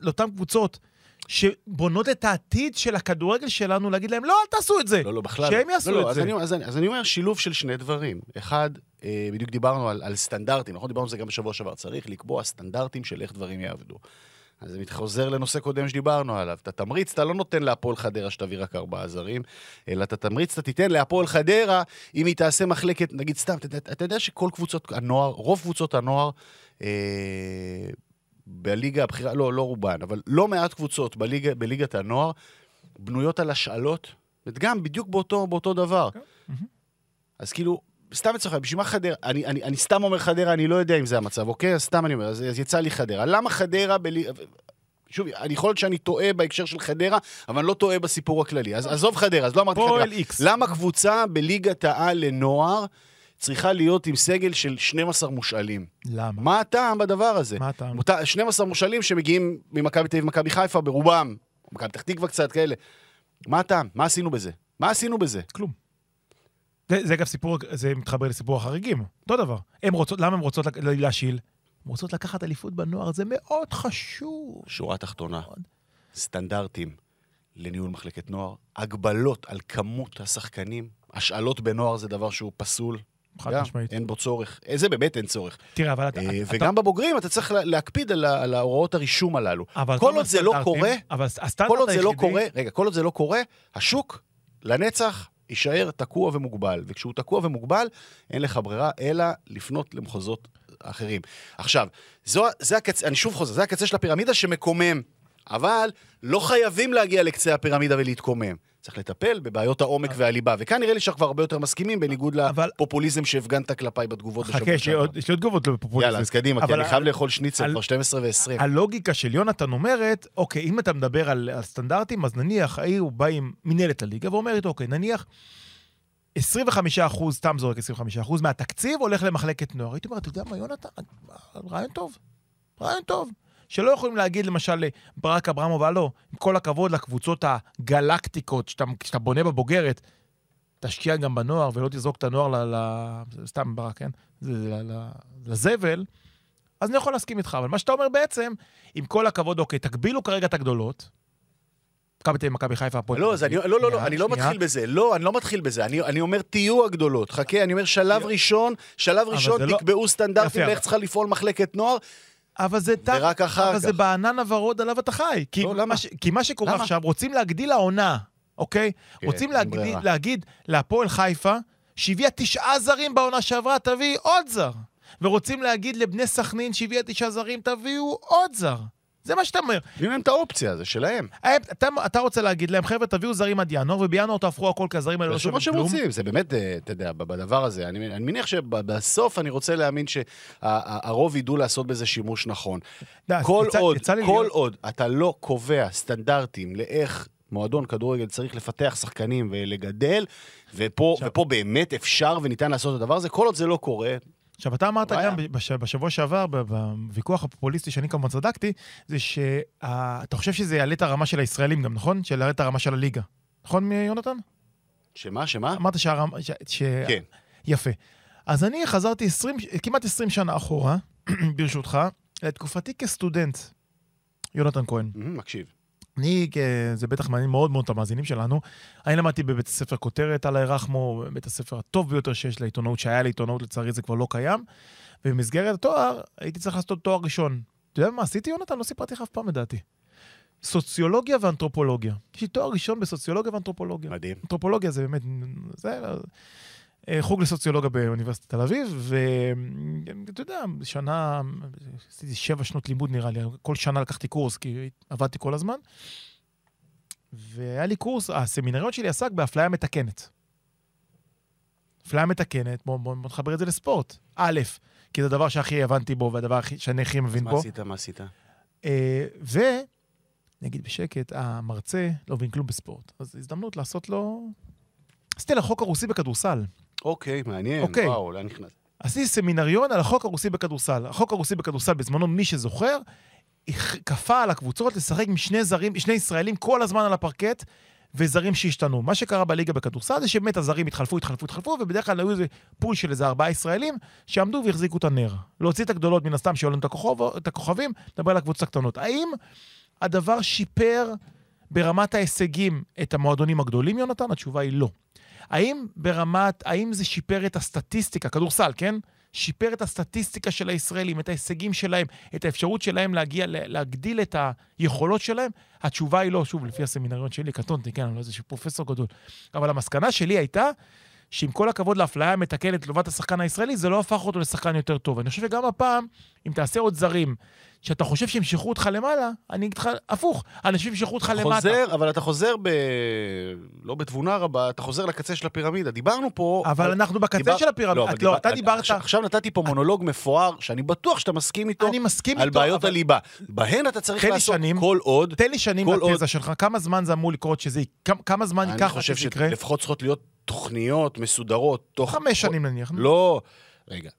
לאותן קבוצות שבונות את העתיד של הכדורגל שלנו, להגיד להם, לא, אל תעשו את זה. לא, לא, בכלל. שהם יעשו לא, את זה. אז אני אומר שילוב של שני דברים. אחד, אה, בדיוק דיברנו על סטנדרטים, נכון? דיברנו על זה גם בשבוע שעבר. צריך לקבוע סטנדרטים של איך דברים יעבדו. אז זה חוזר לנושא קודם שדיברנו עליו. את התמריץ אתה לא נותן להפועל חדרה שתביא רק ארבעה זרים, אלא את התמריץ אתה תיתן להפועל חדרה אם היא תעשה מחלקת, נגיד סתם, אתה, אתה יודע שכל קבוצות הנוער, רוב קבוצות הנוער, אה, בליגה הבכירה, לא, לא רובן, אבל לא מעט קבוצות בליגה, בליגת הנוער, בנויות על השאלות, גם בדיוק באותו, באותו דבר. אוקיי. אז כאילו, סתם אצלך, בשביל מה חדרה? אני, אני, אני סתם אומר חדרה, אני לא יודע אם זה המצב, אוקיי? אז סתם אני אומר, אז, אז יצא לי חדרה. למה חדרה בלי... שוב, אני יכול להיות שאני טועה בהקשר של חדרה, אבל אני לא טועה בסיפור הכללי. אז עזוב חדרה, אז לא אמרתי חדרה. פועל איקס. למה קבוצה בליגת העל לנוער צריכה להיות עם סגל של 12 מושאלים? למה? מה הטעם בדבר הזה? מה הטעם? 12 מושאלים שמגיעים ממכבי תל אביב ומכבי חיפה ברובם, מכבי פתח תקווה קצת כאלה. מה הטעם? מה עשינו בזה? מה עשינו בזה? כלום. זה, זה אגב סיפור, זה מתחבר לסיפור החריגים, אותו דבר. הם רוצות, למה הן רוצות להשיל? הן רוצות לקחת אליפות בנוער, זה מאוד חשוב. שורה תחתונה, סטנדרטים לניהול מחלקת נוער, הגבלות על כמות השחקנים, השאלות בנוער זה דבר שהוא פסול. חד משמעית. אין בו צורך. אה, זה באמת אין צורך. תראה, אבל אתה... אה, וגם אתה... בבוגרים אתה צריך להקפיד על, ההוראות הרישום הללו. אבל כל עוד זה לא קורה, אבל כל עוד זה לא קורה, רגע, כל עוד זה לא קורה, השוק לנצח יישאר תקוע ומוגבל, וכשהוא תקוע ומוגבל, אין לך ברירה אלא לפנות למחוזות אחרים. עכשיו, זו, זה הקצה, אני שוב חוזר, זה הקצה של הפירמידה שמקומם. אבל לא חייבים להגיע לקצה הפירמידה ולהתקומם. צריך לטפל בבעיות העומק והליבה, וכאן נראה לי שאנחנו כבר הרבה יותר מסכימים, בניגוד אבל- לפופוליזם שהפגנת כלפיי בתגובות בשבוע חכה, יש לי עוד- תגובות לפופוליזם. יאללה, אז קדימה, כי אני חייב לאכול שניצל, כבר 12 ו-20. הלוגיקה של יונתן אומרת, אוקיי, אם אתה מדבר על, על סטנדרטים, אז נניח, העיר הוא בא עם מנהלת הליגה ואומרת, אוקיי, נניח 25 אחוז, סתם זורק 25 אחוז, מהתקציב הולך למחלקת נוער. הייתי אומר, אתה יודע מה, יונתן, רעיון טוב, רעיון טוב. שלא יכולים להגיד למשל לברק אברמוב, הלו, עם כל הכבוד לקבוצות הגלקטיקות שאתה, שאתה בונה בבוגרת, תשקיע גם בנוער ולא תזרוק את הנוער ל... ל סתם ברק, כן? ל, ל, לזבל, אז אני יכול להסכים איתך. אבל מה שאתה אומר בעצם, עם כל הכבוד, אוקיי, תגבילו כרגע את הגדולות. מכבי תל אביב, מכבי חיפה, הפועל לא, אני. לא, לא, לא, אני לא. מתחיל בזה. לא, אני לא מתחיל בזה. אני, אני אומר, תהיו הגדולות. חכה, אני אומר, שלב ראשון, שלב ראשון, לא- תקבעו סטנדרטים לאיך צריכה לפעול מחלקת נוער. אבל זה תח... ורק אחר אבל זה כך. בענן הוורוד עליו אתה חי. כי, לא? מה ש... כי מה שקורה למה? עכשיו, רוצים להגדיל העונה, אוקיי? כן, רוצים להגדיל, ברירה. להגיד להפועל חיפה, שהביאה תשעה זרים בעונה שעברה, תביא עוד זר. ורוצים להגיד לבני סכנין שהביאה תשעה זרים, תביאו עוד זר. זה מה שאתה אומר. תנו להם את האופציה, זה שלהם. אה, אתה, אתה רוצה להגיד להם, חבר'ה, תביאו זרים עד ינואר, ובינואר תהפכו הכל כי הזרים האלה לא תעשו מה שווים שהם כלום. רוצים, זה באמת, אה, אתה יודע, בדבר הזה, אני אני מניח שבסוף אני רוצה להאמין שהרוב ידעו לעשות בזה שימוש נכון. כל עוד, כל עוד אתה לא קובע סטנדרטים לאיך מועדון כדורגל צריך לפתח שחקנים ולגדל, ופה, ופה באמת אפשר וניתן לעשות את הדבר הזה, כל עוד זה לא קורה, עכשיו, אתה אמרת. גם בש, בשבוע שעבר, בוויכוח הפופוליסטי, שאני כמובן צדקתי, זה שאתה חושב שזה יעלה את הרמה של הישראלים גם, נכון? שיעלה את הרמה של הליגה. נכון, יונתן? שמה, שמה? אמרת שהרמה... ש... ש... כן. יפה. אז אני חזרתי 20, כמעט 20 שנה אחורה, ברשותך, לתקופתי כסטודנט. יונתן כהן. מקשיב. אני, זה בטח מעניין מאוד מאוד את המאזינים שלנו, אני למדתי בבית הספר כותרת על הירחמו, בית הספר הטוב ביותר שיש לעיתונאות, שהיה לעיתונאות, לצערי זה כבר לא קיים, ובמסגרת התואר הייתי צריך לעשות תואר ראשון. אתה יודע מה עשיתי, יונתן? לא סיפרתי לך אף פעם לדעתי. סוציולוגיה ואנתרופולוגיה. יש לי תואר ראשון בסוציולוגיה ואנתרופולוגיה. מדהים. אנתרופולוגיה זה באמת, זה חוג לסוציולוגיה באוניברסיטת תל אביב, ואתה יודע, שנה, עשיתי שבע שנות לימוד נראה לי, כל שנה לקחתי קורס, כי עבדתי כל הזמן. והיה לי קורס, הסמינריון שלי עסק באפליה מתקנת. אפליה מתקנת, בואו בוא, בוא נחבר את זה לספורט. א', כי זה הדבר שהכי הבנתי בו, והדבר הכי- שאני הכי מבין מה בו. עשית, מה עשית? אה, ו... נגיד בשקט, המרצה לא מבין כלום בספורט. אז הזדמנות לעשות לו... עשיתי על החוק הרוסי בכדורסל. אוקיי, מעניין, אוקיי. וואו, לאן נכנס? עשיתי סמינריון על החוק הרוסי בכדורסל. החוק הרוסי בכדורסל, בזמנו, מי שזוכר, כפה על הקבוצות לשחק עם שני זרים, שני ישראלים כל הזמן על הפרקט, וזרים שהשתנו. מה שקרה בליגה בכדורסל זה שבאמת הזרים התחלפו, התחלפו, התחלפו, ובדרך כלל היו איזה פול של איזה ארבעה ישראלים שעמדו והחזיקו את הנר. להוציא את הגדולות, מן הסתם, שהיו לנו את, הכוכב, את הכוכבים, נדבר על הקבוצות הקטנות. האם הדבר שיפר ברמת ההישגים את המועדונים הגדולים, יונתן? התשובה היא לא. האם ברמת, האם זה שיפר את הסטטיסטיקה, כדורסל, כן? שיפר את הסטטיסטיקה של הישראלים, את ההישגים שלהם, את האפשרות שלהם להגיע, לה- להגדיל את היכולות שלהם? התשובה היא לא, שוב, לפי הסמינריון שלי, קטונתי, כן, אני לא איזשהו פרופסור גדול. אבל המסקנה שלי הייתה שעם כל הכבוד לאפליה המתקנת לטובת השחקן הישראלי, זה לא הפך אותו לשחקן יותר טוב. אני חושב שגם הפעם, אם תעשה עוד זרים, שאתה חושב שימשכו אותך למעלה, אני אגיד לך, הפוך, אנשים ימשכו אותך למטה. חוזר, אבל אתה חוזר ב... לא בתבונה רבה, אתה חוזר לקצה של הפירמידה. דיברנו פה... אבל על- אנחנו בקצה דיבר- של הפירמידה. אבל את לא, דיבר- אתה דיברת... עכשיו- עכשיו נתתי פה מונולוג מפואר, שאני בטוח שאתה מסכים איתו, אני מסכים על איתו, בעיות אבל- הליבה. בהן אתה צריך לעשות שנים. כל עוד... תן לי שנים כל עוד- לתזה שלך, כמה זמן זה אמור לקרות שזה... כמה- כמה זמן אני ייקח עד חושב שזה יקרה? שלפחות צריכות להיות תוכניות מסודרות, תוך... חמש שנים נניח. לא, רגע.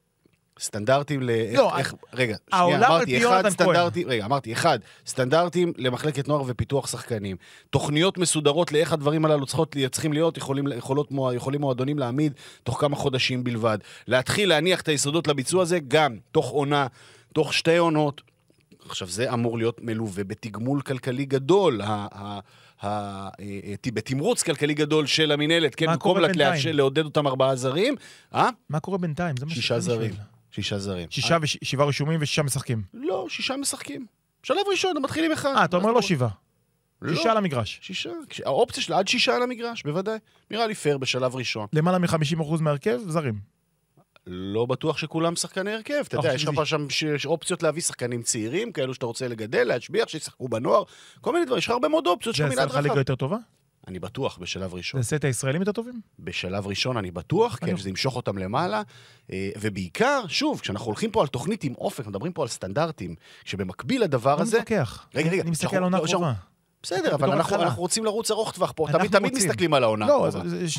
סטנדרטים ל... לא, איך- רגע, שנייה, אמרתי, אחד. סטנדרטים, רגע, אמרתי, אחד, סטנדרטים למחלקת נוער ופיתוח שחקנים. תוכניות מסודרות לאיך הדברים הללו צריכות, צריכים להיות, יכולים, יכולות, יכולים מועדונים להעמיד תוך כמה חודשים בלבד. להתחיל להניח את היסודות לביצוע הזה גם תוך עונה, תוך שתי עונות. עכשיו, זה אמור להיות מלווה בתגמול כלכלי גדול, ה- ה- ה- אה, בתמרוץ כלכלי גדד של המינהלת, כן, במקום לעודד אותם ארבעה זרים, אה? מה קורה בינתיים? שישה זרים. שישה זרים. שישה ושבעה רשומים ושישה משחקים. לא, שישה משחקים. שלב ראשון, הם מתחילים אחד. אה, אתה אומר לא שבעה. לא, שישה על המגרש. שישה. האופציה של עד שישה על המגרש, בוודאי. נראה לי פייר בשלב ראשון. למעלה מ-50% מהרכב, זרים. לא בטוח שכולם שחקני הרכב. אתה יודע, חושב יש לך שם אופציות להביא שחקנים צעירים, כאלו שאתה רוצה לגדל, להשביח, שישחקו בנוער, כל מיני דברים, יש לך הרבה מאוד אופציות, זה מנעד לך ליגה. יותר טובה? אני בטוח, בשלב ראשון. זה את הישראלים יותר טובים? בשלב ראשון אני בטוח, כן, אני- שזה ימשוך אותם למעלה. אה, ובעיקר, שוב, כשאנחנו הולכים פה על תוכנית עם אופק, מדברים פה על סטנדרטים, שבמקביל לדבר לא הזה... מתווכח. רגע, רגע, אני מסתכל על עונה לא, קרובה. בסדר, אבל אנחנו. אנחנו רוצים לרוץ ארוך טווח פה. תמיד, תמיד. מסתכלים על העונה לא,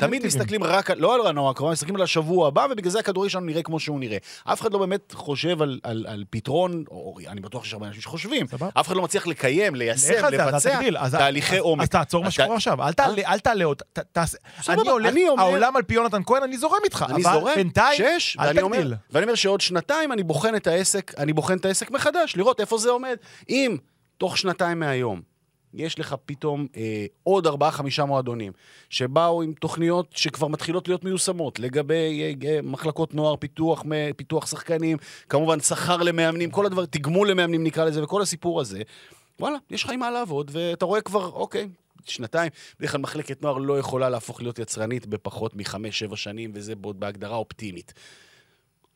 תמיד. מסתכלים רק, לא על העונה הקרובה, מסתכלים על השבוע הבא, ובגלל זה הכדורגל שלנו נראה כמו שהוא נראה. אף אחד לא באמת חושב על, על, על פתרון, או אני בטוח שיש הרבה אנשים שחושבים. סבבה. אף אחד לא מצליח לקיים, ליישם, לבצע תהליכי אז- עומק. אז תעצור מה שקורה עכשיו. אל תעלה- אל תעלה עוד. תעשה- אני הולך, העולם על פי יונתן כהן, אני זורם איתך. אני אבל זורם, בינתיים, אל תגדיל. ואני אומר שעוד שנתיים אני בוחן את העסק, אני בוחן את העסק מחדש, לראות איפה זה עומד. אם תוך שנתיים מהיום יש לך פתאום אה, עוד ארבעה-חמישה מועדונים שבאו עם תוכניות שכבר מתחילות להיות מיושמות לגבי אה, אה, מחלקות נוער, פיתוח, מ- פיתוח שחקנים, כמובן שכר למאמנים, כל הדבר, תגמול למאמנים נקרא לזה, וכל הסיפור הזה, וואלה, יש לך עם מה לעבוד, ואתה רואה כבר, אוקיי, שנתיים, בדרך כלל מחלקת נוער לא יכולה להפוך להיות יצרנית בפחות מחמש-שבע שנים, וזה בהגדרה אופטימית.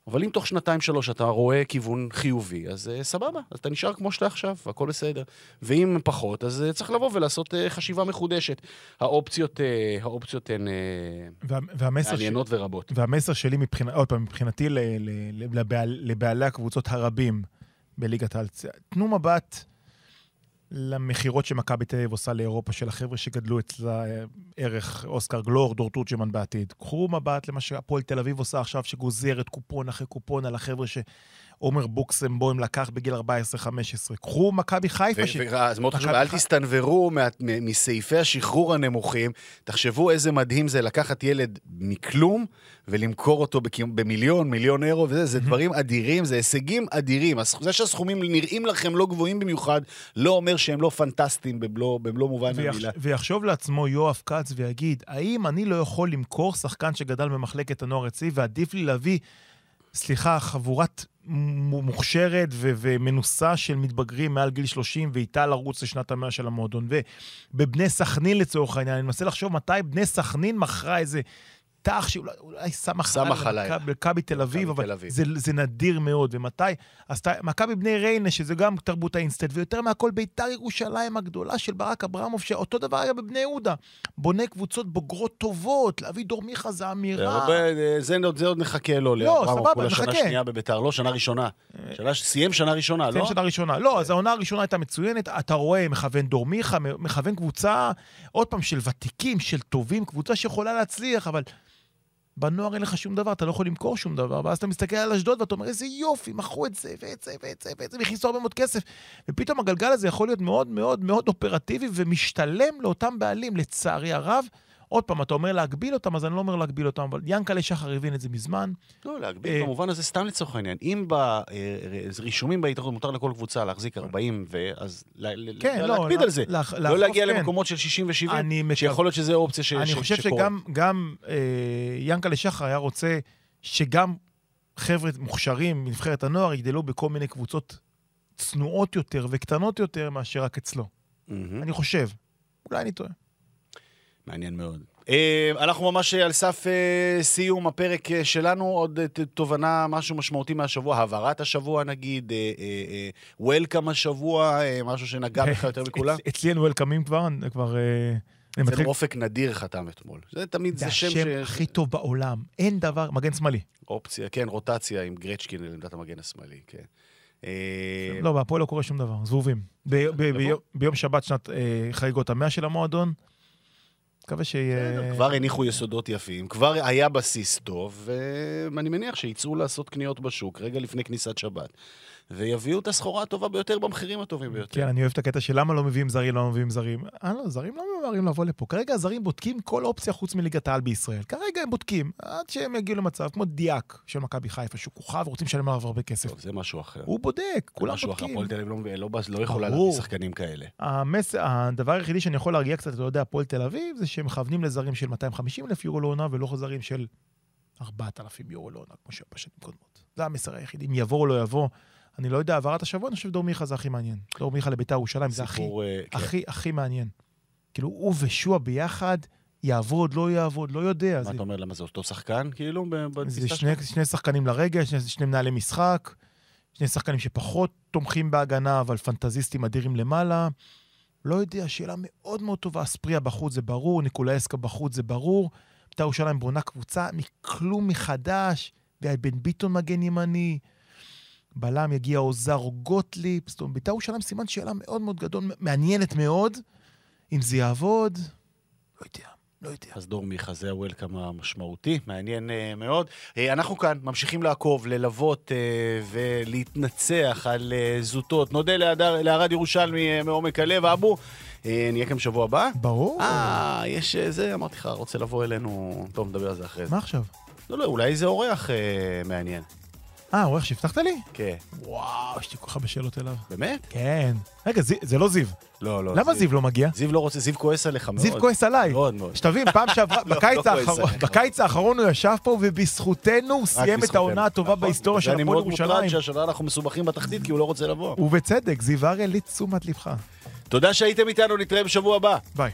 אבל אם תוך שנתיים-שלוש אתה רואה כיוון חיובי, אז uh, סבבה, אז אתה נשאר כמו שאתה עכשיו, והכל בסדר. ואם פחות, אז uh, צריך לבוא ולעשות uh, חשיבה מחודשת. האופציות, uh, האופציות הן uh, וה- והמסר ש- מעניינות ורבות. והמסר שלי, מבחינה- עוד פעם, מבחינתי ל- ל- לבעל- לבעלי הקבוצות הרבים בליגת העל, צ- תנו מבט למכירות שמכבי תל אביב עושה לאירופה של החבר'ה שגדלו אצלה אה, ערך אוסקר גלור, דור תורג'מן בעתיד. קחו מבט למה שהפועל תל אביב עושה עכשיו, שגוזרת קופון אחרי קופון על החבר'ה שעומר בוקסמבוים לקח בגיל 14-15. קחו מכבי חיפה, ש... אז מאוד חשוב, אל תסתנוורו מסעיפי השחרור הנמוכים. תחשבו איזה מדהים זה לקחת ילד מכלום ולמכור אותו במיליון, מיליון אירו וזה, זה דברים אדירים, זה הישגים אדירים. זה שהסכומים נראים לכם לא גבוהים במיוחד, לא אומר שהם לא פנטסטיים במלוא במלוא מובן ויח... המילה. ויחשוב לעצמו יואב כץ ויגיד, האם אני לא יכול למכור שחקן שגדל במחלקת הנוער אצלי, ועדיף לי להביא, סליחה, חבורת מוכשרת ו- ומנוסה של מתבגרים מעל גיל 30, ואיתה לרוץ לשנת המאה של המועדון. ובבני סכנין לצורך העניין, אני מנסה לחשוב מתי בני סכנין מכרה איזה... תח שאולי אולי סמך סמך עליי. במכבי תל אביב, מכבי אבל. זה, זה נדיר מאוד. ומתי? אז מכבי בני ריינה, שזה גם תרבות האינסטנט, ויותר מהכל ביתר ירושלים הגדולה של ברק אברמוב, שאותו דבר היה בבני יהודה. בונה קבוצות בוגרות טובות, להביא דור מיכה זה אמירה. הרבה, זה עוד- זה עוד נחכה לו, לא, לאברמוב, כולה שנה. שנייה בביתר, לא, שנה ראשונה. שנה סיים שנה ראשונה, לא? שנה ראשונה. לא, אז העונה הראשונה הייתה מצוינת, אתה רואה, מכוון דור מיכה, מכוון קבוצה, עוד פעם, של ותיקים, של טובים, קבוצה שיכולה להצליח, אבל בנוער אין לך שום דבר, אתה לא יכול למכור שום דבר, ואז אתה מסתכל על אשדוד ואתה אומר, איזה יופי, מכרו את זה, ואת זה, ואת זה, ואת זה, והכניסו הרבה מאוד כסף. ופתאום הגלגל הזה יכול להיות מאוד מאוד מאוד אופרטיבי ומשתלם לאותם בעלים, לצערי הרב. עוד פעם, אתה אומר להגביל אותם, אז אני לא אומר להגביל אותם, אבל ינקלה שחר הבין את זה מזמן. לא, להגביל אה, במובן הזה, סתם לצורך העניין. אם ברישומים בהתאחדות מותר לכל קבוצה להחזיק 40, ואז ל- ל- כן, לא, להקפיד לה- על זה. לא להגיע כן. למקומות של 60 ו-70, אני מקו- שיכול להיות שזו אופציה ש- אני חושב שקורה. שגם גם, אה, ינקלה שחר היה רוצה שגם חבר'ה מוכשרים מנבחרת הנוער יגדלו בכל מיני קבוצות צנועות יותר וקטנות יותר מאשר רק אצלו. אני חושב. אולי אני טועה. מעניין מאוד. אה, אנחנו ממש על סף אה, סיום הפרק אה, שלנו, עוד אה, תובנה, משהו משמעותי מהשבוע, העברת השבוע נגיד, וולקאם השבוע, אה, משהו שנגע בך יותר מכולם. אצ- אצלי אין וולקאמים כבר, כבר... אה, אני אצל מתחיל... אופק נדיר חתם אתמול. זה תמיד, זה זה שם השם ש... הכי טוב בעולם. אין דבר, מגן שמאלי. אופציה, כן, רוטציה עם גרצ'קין לעמדת המגן השמאלי, כן. אה, לא, בהפועל לא קורה שום דבר, זבובים. יבוא. ביום- שבת שנת אה, חגיגות המאה של המועדון, מקווה שיהיה... כבר הניחו יסודות יפים, כבר היה בסיס טוב, ואני מניח שיצאו לעשות קניות בשוק רגע לפני כניסת שבת, ויביאו את הסחורה הטובה ביותר במחירים הטובים ביותר. כן, אני אוהב את הקטע של למה לא מביאים זרים, לא מביאים זרים. אה, לא, זרים לא ממהרים לבוא לפה. כרגע הזרים בודקים כל אופציה חוץ מליגת העל בישראל. כרגע הם בודקים, עד שהם יגיעו למצב, כמו דיאק של מכבי חיפה, שהוא כוכב ורוצים לשלם עליו הרבה כסף. טוב, זה משהו אחר. הוא בודק, כולם משהו אחר, בודקים. הפועל תל אביב לא, לא, לא יכולה. להביא שחקנים כאלה. המס... הדבר היחידי שאני יכול להרגיע קצת, אתה יודע, הפועל תל אביב, זה שהם מכוונים לזרים של 250 אלף יורו לעונה, ולא זרים של 4,000 יורו לעונה, כמו שהיה בשנים קודמות. זה המסר היחידי. אם יבוא או לא יבוא, אני לא יודע, העברת השבוע, אני חושב דור מיכה זה הכי מעניין. דור מיכה לביתר ירושלים זה הכי, כן. הכי, הכי מעניין. כאילו, הוא ושועה ביחד יעבוד, לא יעבוד, לא יודע. מה זה- אתה אומר, למה זה אותו שחקן, כאילו, זה שני? שני שחקנים לרגע, שני, שני מנהלי משחק, שני שחקנים שפחות תומכים בהגנה, אבל פנטזיסטים אדירים למעלה. לא יודע, שאלה מאוד מאוד טובה. אספריה בחוץ זה ברור, ניקולאסקה בחוץ זה ברור. בית"ר ירושלים בונה קבוצה מכלום מחדש, ובן ביטון מגן ימני. בלם יגיע עוזר או גוטליב. זאת אומרת, בית"ר ירושלים סימן שאלה מאוד מאוד גדול, מעניינת מאוד. אם זה יעבוד, לא יודע, לא יודע. אז דור מיכה, זה הוולקאם המשמעותי, מעניין אה, מאוד. אה, אנחנו כאן ממשיכים לעקוב, ללוות אה, ולהתנצח על אה, זוטות. נודה להדר- לערד ירושלמי אה, מעומק הלב. אבו, אה, נהיה כאן בשבוע הבא? ברור. אה, יש אה, זה, אמרתי לך, רוצה לבוא אלינו... טוב, נדבר על זה אחרי זה. מה עכשיו? לא, לא, אולי איזה אורח אה, מעניין. אה, עורך שהבטחת לי? כן. וואו, יש לי כל כך הרבה שאלות אליו. באמת? כן. רגע, זי- זה לא זיו. לא, לא. למה זיו לא מגיע? זיו לא רוצה, זיו כועס עליך מאוד. זיו כועס עליי. מאוד מאוד. שתבין, פעם שעברה, לא, בקיץ לא. בקיץ האחרון הוא ישב פה, ובזכותנו הוא סיים את. העונה הטובה נכון. בהיסטוריה של ואני הפועל מאוד מוטרד ירושלים. שהשנה אנחנו מסובכים בתחתית, כי הוא לא רוצה לבוא. ובצדק, זיו לי תשומת לבך. תודה שהייתם איתנו, נתראה בשבוע הבא. ביי.